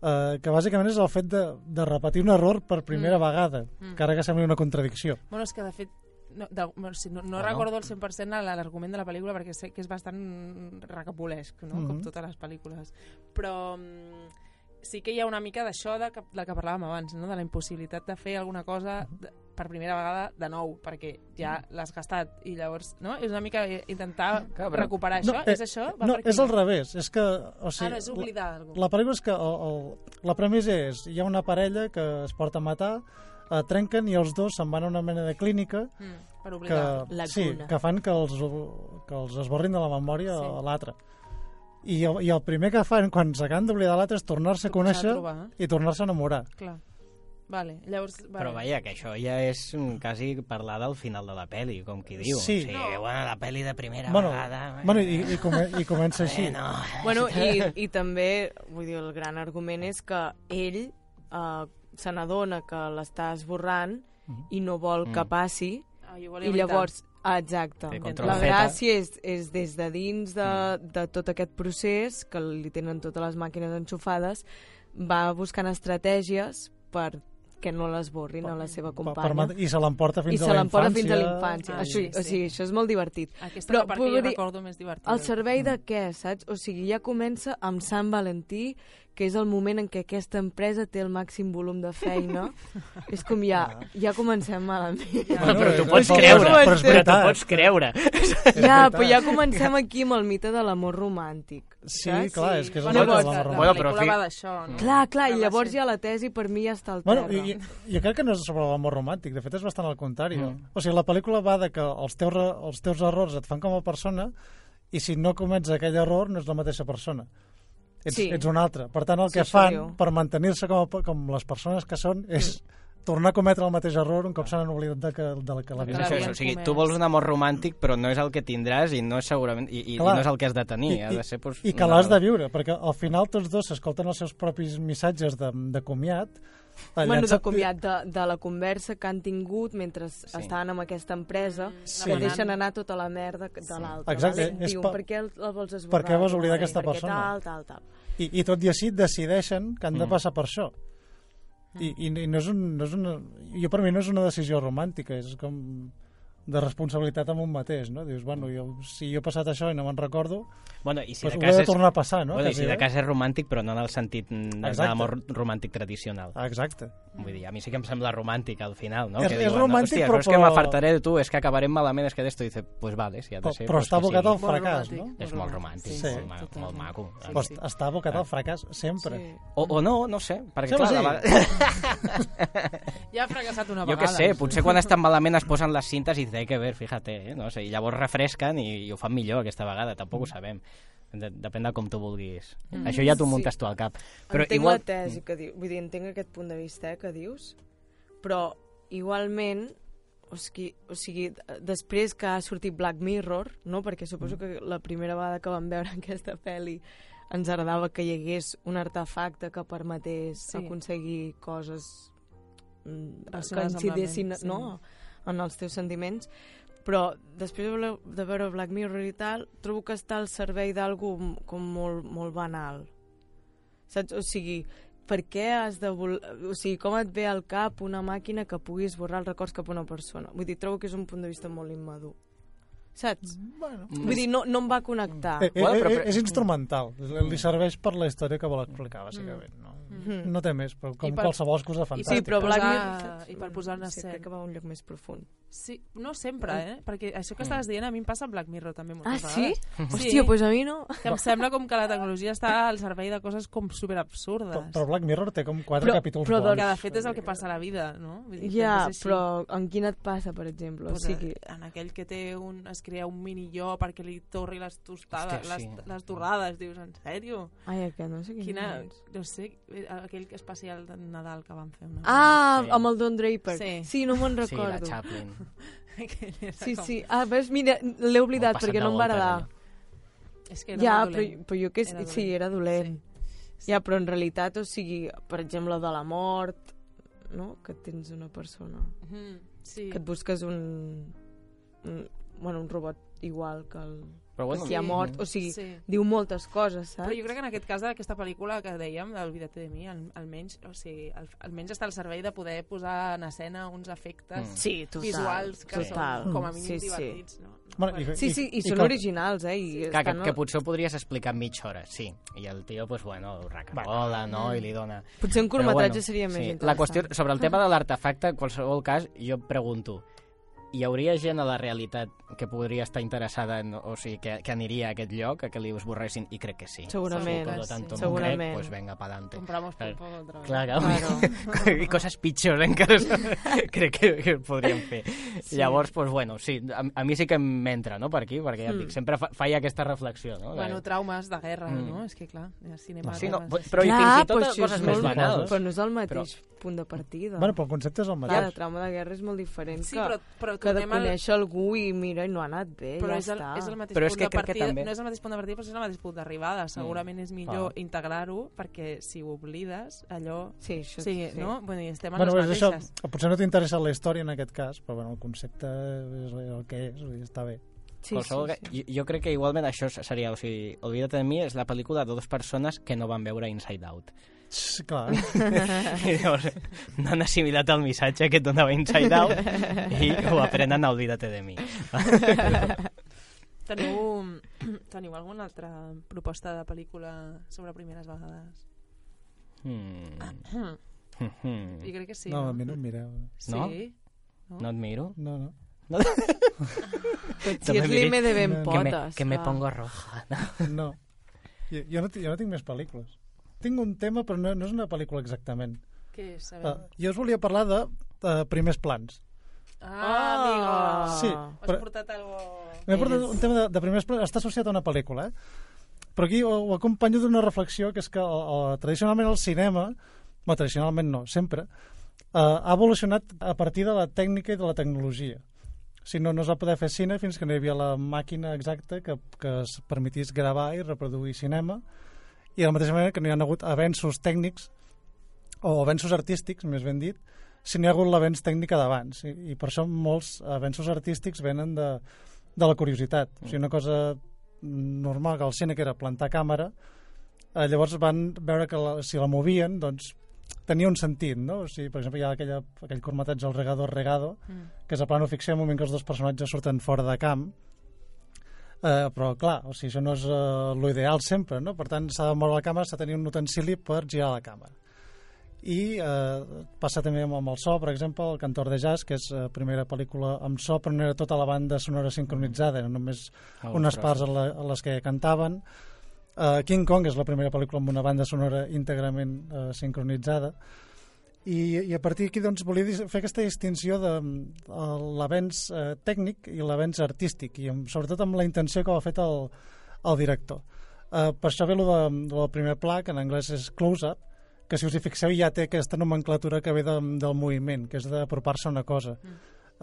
eh, que bàsicament és el fet de, de repetir un error per primera Mm. vegada Mm. encara que sembli una contradicció Bueno, és que de fet no, de, no, no Bueno. recordo al 100% la- l'argument de la pel·lícula perquè sé que és bastant recapolesc, no? Mhm. com totes les pel·lícules. Però mm, sí que hi ha una mica d'això de, que- del que parlàvem abans, no? de la impossibilitat de fer alguna cosa de, per primera vegada de nou, perquè ja l'has gastat i llavors, no? És una mica intentar però- recuperar això, eh, és això? Va no, és al revés és que, o sigui, no, és oblidar algú. la, la pel·lícula és que el, el, la premissa és hi ha una parella que es porta a matar eh, trenquen i els dos se'n van a una mena de clínica Mm, per que, oblidar. sí, que fan que els, que els esborrin de la memòria Sí. l'altre. I, el- I el primer que fan quan s'acaben d'oblidar l'altre és tornar-se a a conèixer trobar. i tornar-se a enamorar. Clar. Vale, llavors... Vale. Però vaja, que això ja és mm, quasi parlar del final de la peli, com qui diu. Sí. O sigui, bueno, la peli de primera Bueno, vegada... bueno i, i, come, i comença així. Bueno, Bueno, i, i també, vull dir, el gran argument és que ell eh, se n'adona que l'està esborrant i no vol que Mm. passi Ah, i, llavors, ah, exacte, control la gràcia és, és des de dins de, de tot aquest procés, que li tenen totes les màquines enxufades, va buscant estratègies per que no l'esborrin a la seva Per, companya. I se l'emporta fins, I se l'emporta fins a la infància. Ah, això, sí, O sí. sigui, això és molt divertit. Aquesta Però, part que jo dir, recordo més divertida. Al servei de què, saps? O sigui, ja comença amb Sant Valentí, que és el moment en què aquesta empresa té el màxim volum de feina, és com ja, ja comencem malament. Bueno, però tu pots creure, però però tu pots creure. Ja, però ja comencem aquí amb el mite de l'amor romàntic. Sí, saps? clar, és que és el bueno, mite de llavors, l'amor la, Bueno, la però fi- va d'això, no? Clar, clar, i llavors ja la tesi per mi ja està al Bueno, terra. i, jo crec que no és sobre l'amor romàntic, de fet és bastant al contrari. Mm. O sigui, la pel·lícula va de que els teus, els teus errors et fan com a persona i si no comets aquell error no és la mateixa persona. Ets, Sí. ets un altre. Per tant, el Sí, que això fan per mantenir-se com, com les persones que són és tornar a cometre el mateix error un cop s'han oblidat de, que, de la que això, l'havien és, o sigui, tu vols un amor romàntic, però no és el que tindràs i no és segurament i, i, i Clar. no és el que has de tenir. I, ha de ser, doncs, i que una- l'has de viure, perquè al final tots dos s'escolten els seus propis missatges de, de comiat. Bueno, de comiat de, de la conversa que han tingut mentre sí. estaven amb aquesta empresa, Sí. que deixen anar tota la merda de l'altre. Exacte, Vale? Diuen, pa- per què el, el vols esborrar? per què vols oblidar aquesta persona? Tal, tal, tal. I, I tot i així decideixen que han de Mm. passar per això. I, i, no, és un, no és una... Jo per mi no és una decisió romàntica, és com de responsabilitat amb un mateix, no? Dius, bueno, jo, si jo he passat això i no me'n recordo, Bueno, i si pues de ho he de és... tornar a passar, no? Bueno, i si de bé. cas és romàntic, però no en el sentit Exacte. d'amor romàntic tradicional. Ah, Exacte. Vull dir, a mi sí que em sembla romàntic al final, no? És- que és diuen, romàntic, Hòstia, però- és que però- m'afartaré de tu, és que acabarem malament, és que d'esto. Dice, pues vale, si ha de Però, ser... però pues està abocat al fracàs, no? És molt romàntic, Sí, molt, ma- molt maco. Sí, Però sí. està abocat al fracàs sempre. Sí. O, o no, no sé, perquè Sí, clar, sí. la vegada... Ja ha fracassat una Jo vegada. què sé, potser quan estan malament es posen les cintes i té que ver, fíjate, eh? no? sé, i llavors refresquen i, i ho fan millor aquesta vegada, tampoc ho sabem. De, depèn de com tu vulguis. Mm. Això ja t'ho Sí. muntes tu al cap. Però entenc igual... la tesi que diu, vull dir, entenc aquest punt de vista eh, que dius, però igualment, o sigui, o sigui, després que ha sortit Black Mirror, no? perquè suposo que la primera vegada que vam veure aquesta pel·li ens agradava que hi hagués un artefacte que permetés Sí. sí. aconseguir coses mm, que ment, sí. no? En els teus sentiments però després de veure- de veure Black Mirror i tal, trobo que està al servei d'algú com molt, molt banal. Saps? O sigui, per què has de... Vol... O sigui, com et ve al cap una màquina que pugui esborrar els records cap a una persona? Vull dir, trobo que és un punt de vista molt immadur. Saps? Bueno, Vull dir, no, no em va connectar. eh, eh, eh, és instrumental, li serveix per la història que vol explicar, bàsicament. No, Mhm. no té més, però com I per- qualsevol Sí, fantàstica. però Black Mirror... i per posar en no sé, escena. crec que va a un lloc més profund. Sí, no sempre, eh? Perquè això que estaves dient a mi em passa amb Black Mirror també Ah, moltes sí? vegades. Hòstia, doncs pues a mi no. Que em sembla com que la tecnologia està al servei de coses com superabsurdes. Però, però Black Mirror té com quatre Però- capítols però bons. que de fet és el que passa a la vida, no? Vull dir, Ja, però en quin et passa, per exemple? Pues, o sigui, eh, en aquell que té un, es crea un mini jo perquè li torri les tostades, Hòstia, sí. les, les torrades, dius, en sèrio? ai, aquest no sé quin Quina, no sé, aquell especial de Nadal que van fer una Ah, Sí. amb el Don Draper. Sí. sí no me'n Sí, la recordo. Chaplin. Sí, com- sí. Ah, veus, mira, l'he oblidat perquè no em va agradar. És que era Ja, molt però, dolent. però jo que Era sí, dolent. era dolent. Ja, però en realitat, o sigui, per exemple, de la mort, no? Que tens una persona, Mhm, sí. que et busques un, un bueno, un robot igual que el Però bueno, que s'hi ha sí. mort, o sigui, Sí. diu moltes coses, saps? Però jo crec que en aquest cas d'aquesta pel·lícula que dèiem, Olvídate de mi, al, almenys, o sigui, al, almenys està al servei de poder posar en escena uns efectes Mm. Sí, total, visuals que total. són com a mínim Sí, sí. divertits. No? Bueno, i- Sí, sí, i, són que- originals, eh? I Clar, que, estan, que potser ho podries explicar en mitja hora, sí. I el tio, pues, bueno, ho recabola, no? I li dona... Potser un curtmetratge seria més sí. interessant. La qüestió, sobre el tema de l'artefacte, en qualsevol cas, jo pregunto, hi hauria gent a la realitat que podria estar interessada, en, o sigui, que, que aniria a aquest lloc, a que li esborressin? I crec que sí. Segurament, Por lo tanto, sí. no crec, Segurament. pues venga, pa'lante. Compramos Claro. pulpo otra vez. Clar, Claro. i coses pitjors encara crec que, que podríem fer. Sí. Llavors, pues, bueno, sí, a, a mi sí que m'entra, no?, per aquí, perquè ja Mm. dic, sempre fa, faia aquesta reflexió, no? Bueno, traumes de guerra, Mm. no? És que clar, el cinema... Sí, no, però però i Clar, fins i però tot això coses és més molt- banals. Però no és el mateix punt de partida. Bueno, però el concepte és el mateix. Clar, el trauma de guerra és molt diferent Sí, que, però, però que de al... conèixer algú i mira, i no ha anat bé, Però ja és el, està. és el mateix Però és punt que de crec que partida, també- no és el mateix punt de partida, però és el mateix punt d'arribada. Segurament és millor Clar. integrar-ho, perquè si ho oblides, allò... Sí, això sigui, sí. no? Bueno, i estem en Bueno, les és això, mateixes. potser no t'interessa la història en aquest cas, però bueno, el concepte és el que és, dir, està bé. Sí, Qualsevol sí, que- sí. Jo, jo crec que igualment això seria, o sigui, Olvídate de mi és la pel·lícula de dues persones que no van veure Inside Out. Clar. I llavors no han assimilat el missatge que et donava Inside Out i ho aprenen a Olvídate de mi. Teniu, teniu alguna altra proposta de pel·lícula sobre primeres vegades? Hmm. Jo crec que sí. no, a mi no em mireu. Sí. No? No? No et miro? No, no. No. Si ets l'ime de ben No, que me, potes. que me ah. pongo roja. No. Jo, jo, no, jo no tinc més pel·lícules. Tinc un tema, però no, no és una pel·lícula exactament. Què és? Uh, jo us volia parlar de uh, primers plans. Ah, amigo. Sí, Has però- portat algo... M'he portat un tema de, de primers plans, està associat a una pel·lícula, eh? Però aquí ho, ho acompanyo d'una reflexió, que és que el, el, tradicionalment el cinema, bueno, tradicionalment no, sempre, eh, ha evolucionat a partir de la tècnica i de la tecnologia. Si no, no es va poder fer cine fins que no hi havia la màquina exacta que, que es permetís gravar i reproduir cinema, i de la mateixa manera que no hi ha hagut avenços tècnics, o avenços artístics, més ben dit, si no hi ha hagut l'avenç tècnica d'abans. I, I per això molts avenços artístics venen de, de la curiositat. O sigui, una cosa normal que al cine, que era plantar càmera, eh, llavors van veure que la, si la movien, doncs tenia un sentit, no? O sigui, per exemple, hi ha aquella, aquell curtmetratge, el Regado Regado, Mm. que és a plano ficció, en moment que els dos personatges surten fora de camp, eh, però clar, o sigui, això no és eh, l'ideal sempre, no? Per tant, s'ha de moure la càmera, s'ha de tenir un utensili per girar la càmera. I eh, passa també amb, el so, per exemple, el Cantor de Jazz, que és la eh, primera pel·lícula amb so, però no era tota la banda sonora sincronitzada, eren només Alguns unes parts en, la, en les que cantaven. Uh, King Kong és la primera pel·lícula amb una banda sonora íntegrament uh, sincronitzada i, i a partir d'aquí doncs, volia fer aquesta distinció de uh, l'avenç uh, tècnic i l'avenç artístic i amb, sobretot amb la intenció que ho ha fet el, el director. Uh, per això ve lo, de, del primer pla que en anglès és close-up que si us hi fixeu ja té aquesta nomenclatura que ve de, del moviment, que és d'apropar-se a una cosa.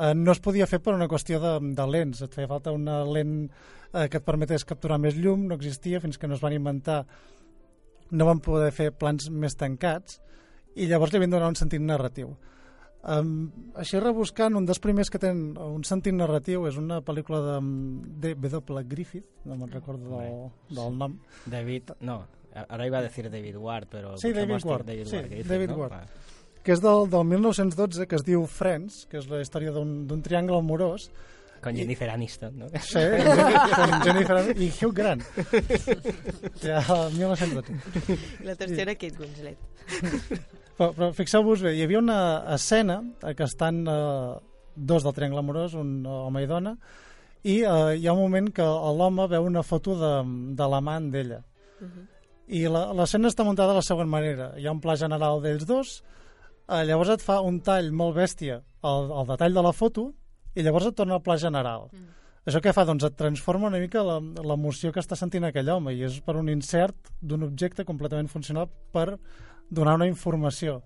Eh, no es podia fer per una qüestió de, de lents. Et feia falta una lent eh, que et permetés capturar més llum, no existia fins que no es van inventar. No van poder fer plans més tancats i llavors li de donar un sentit narratiu. Um, així rebuscant, un dels primers que tenen un sentit narratiu és una pel·lícula de, de W. Griffith, no me'n recordo del, del nom. David, no, ahora iba a decir David Ward, pero Sí, David Ward, David sí, Ward, dices, David ¿no? Ward. Va. que és del, del 1912, que es diu Friends, que és la història d'un triangle amorós. Con I- Jennifer Aniston, ¿no? Sí, con Jennifer Aniston i Hugh Grant. Ja, el 1912. La tercera, Kate Winslet. Però, però fixeu-vos bé, hi havia una escena que estan eh, dos del triangle amorós, un home i dona, i eh, hi ha un moment que l'home veu una foto de, de l'amant d'ella. I la- l'escena està muntada de la següent manera. Hi ha un pla general d'ells dos, eh, llavors et fa un tall molt bèstia al, al detall de la foto, i llavors et torna al pla general. Mm. Això què fa? Doncs et transforma una mica la- l'emoció que està sentint aquell home, i és per un insert d'un objecte completament funcional per donar una informació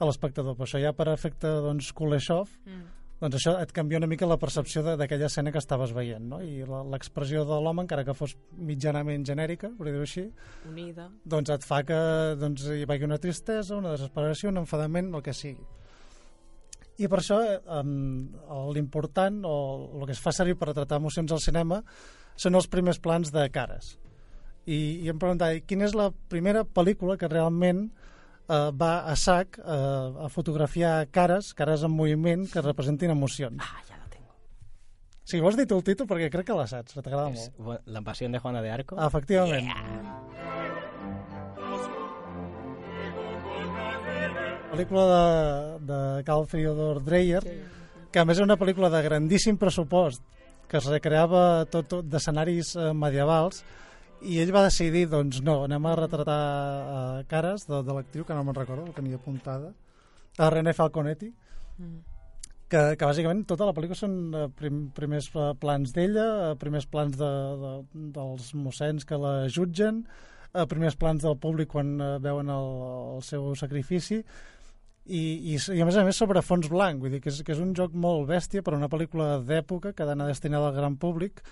a l'espectador. Per això ja per efecte doncs, Kuleshov, Mm. doncs això et canvia una mica la percepció d'aquella escena que estaves veient, no? I la- l'expressió de l'home, encara que fos mitjanament genèrica, per dir-ho així, Unida. doncs et fa que doncs, hi vagi una tristesa, una desesperació, un enfadament, el que sigui. I per això eh, l'important o el que es fa servir per retratar emocions al cinema són els primers plans de cares. I, i em preguntava, quina és la primera pel·lícula que realment eh, va a sac eh, a fotografiar cares, cares en moviment que representin emocions? Ah, ya lo tengo. Sí, vols dir tu el títol perquè crec que la saps, t'agrada molt. La pasión de Juana de Arco. Efectivament. Pel·lícula de, de Carl Theodor Dreyer, que a més és una pel·lícula de grandíssim pressupost, que es recreava tot, tot d'escenaris eh, medievals, i ell va decidir, doncs no, anem a retratar eh, cares de, de l'actriu, que no me'n recordo, la tenia apuntada, a René Falconetti, que, que bàsicament tota la pel·lícula són eh, prim, primers eh, plans d'ella, eh, primers plans de, de, dels mossens que la jutgen, eh, primers plans del públic quan eh, veuen el, el seu sacrifici, i, i, i a més a més sobre fons blanc, vull dir que és, que és un joc molt bèstia per una pel·lícula d'època que ha d'anar destinada al gran públic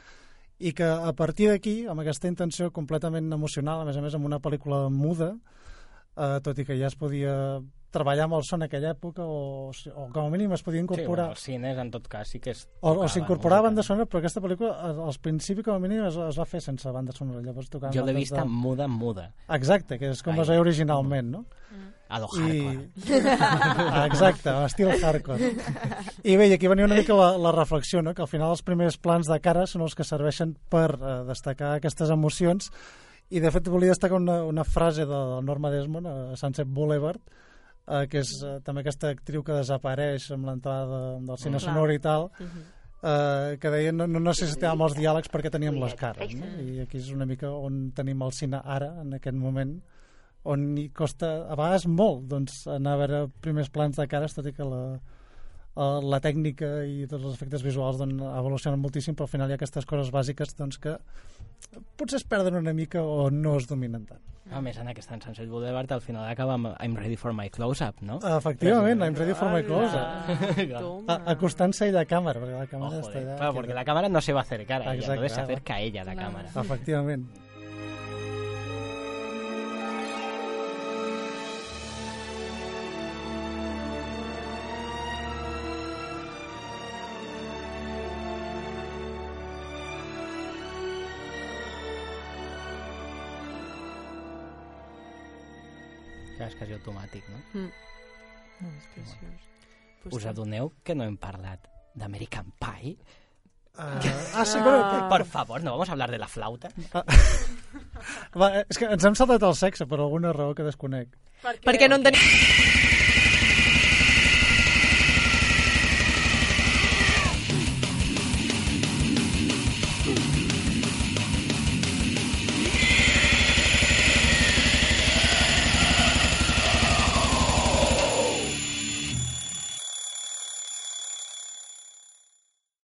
i que a partir d'aquí, amb aquesta intenció completament emocional, a més a més amb una pel·lícula muda, eh, tot i que ja es podia treballar amb el so en aquella època o, o com a mínim es podia Sí, incorporar bueno, els cines en tot cas sí que es o, o tocava s'incorporava banda música. sonora, però aquesta pel·lícula al principi com a mínim es, es va fer sense banda sonora, llavors tocaven Jo l'he vista muda, muda. Exacte, que és com Ai. es veia originalment, no? A lo I... hardcore. Ah, Exacte, estil hardcore. I bé, i aquí venia una mica la, la reflexió, no? que al final els primers plans de cara són els que serveixen per eh, destacar aquestes emocions I de fet volia destacar una, una frase de, de Norma Desmond a Sunset Boulevard, eh, que és eh, també aquesta actriu que desapareix amb l'entrada del cine Clar. sonor i tal, Mhm. eh, que deia no, no necessitàvem els diàlegs perquè teníem les cares. No? I aquí és una mica on tenim el cine ara, en aquest moment, on hi costa a vegades molt doncs, anar a veure primers plans de cares, tot i que la, eh, la tècnica i tots els efectes visuals doncs, evolucionen moltíssim, però al final hi ha aquestes coses bàsiques doncs, que potser es perden una mica o no es dominen tant. A més, en aquesta en Sunset Boulevard al final acaba amb I'm ready for my close-up, no? Efectivament, I'm ready for my Hola. close A- Acostant-se ella a càmera, perquè la càmera Ojo, està eh. allà. Claro, porque la cámara no se va a acercar a ella, Exacte, entonces se acerca a ella la cámara. Efectivament. Quasi automàtic, no? Mm. No, és preciós. Pues Us adoneu que no hem parlat d'American Pie? Ah, ah, sí, però... Por favor, no vamos a hablar de la flauta. Va, és que ens hem saltat el sexe per alguna raó que desconec. Perquè no en tenim...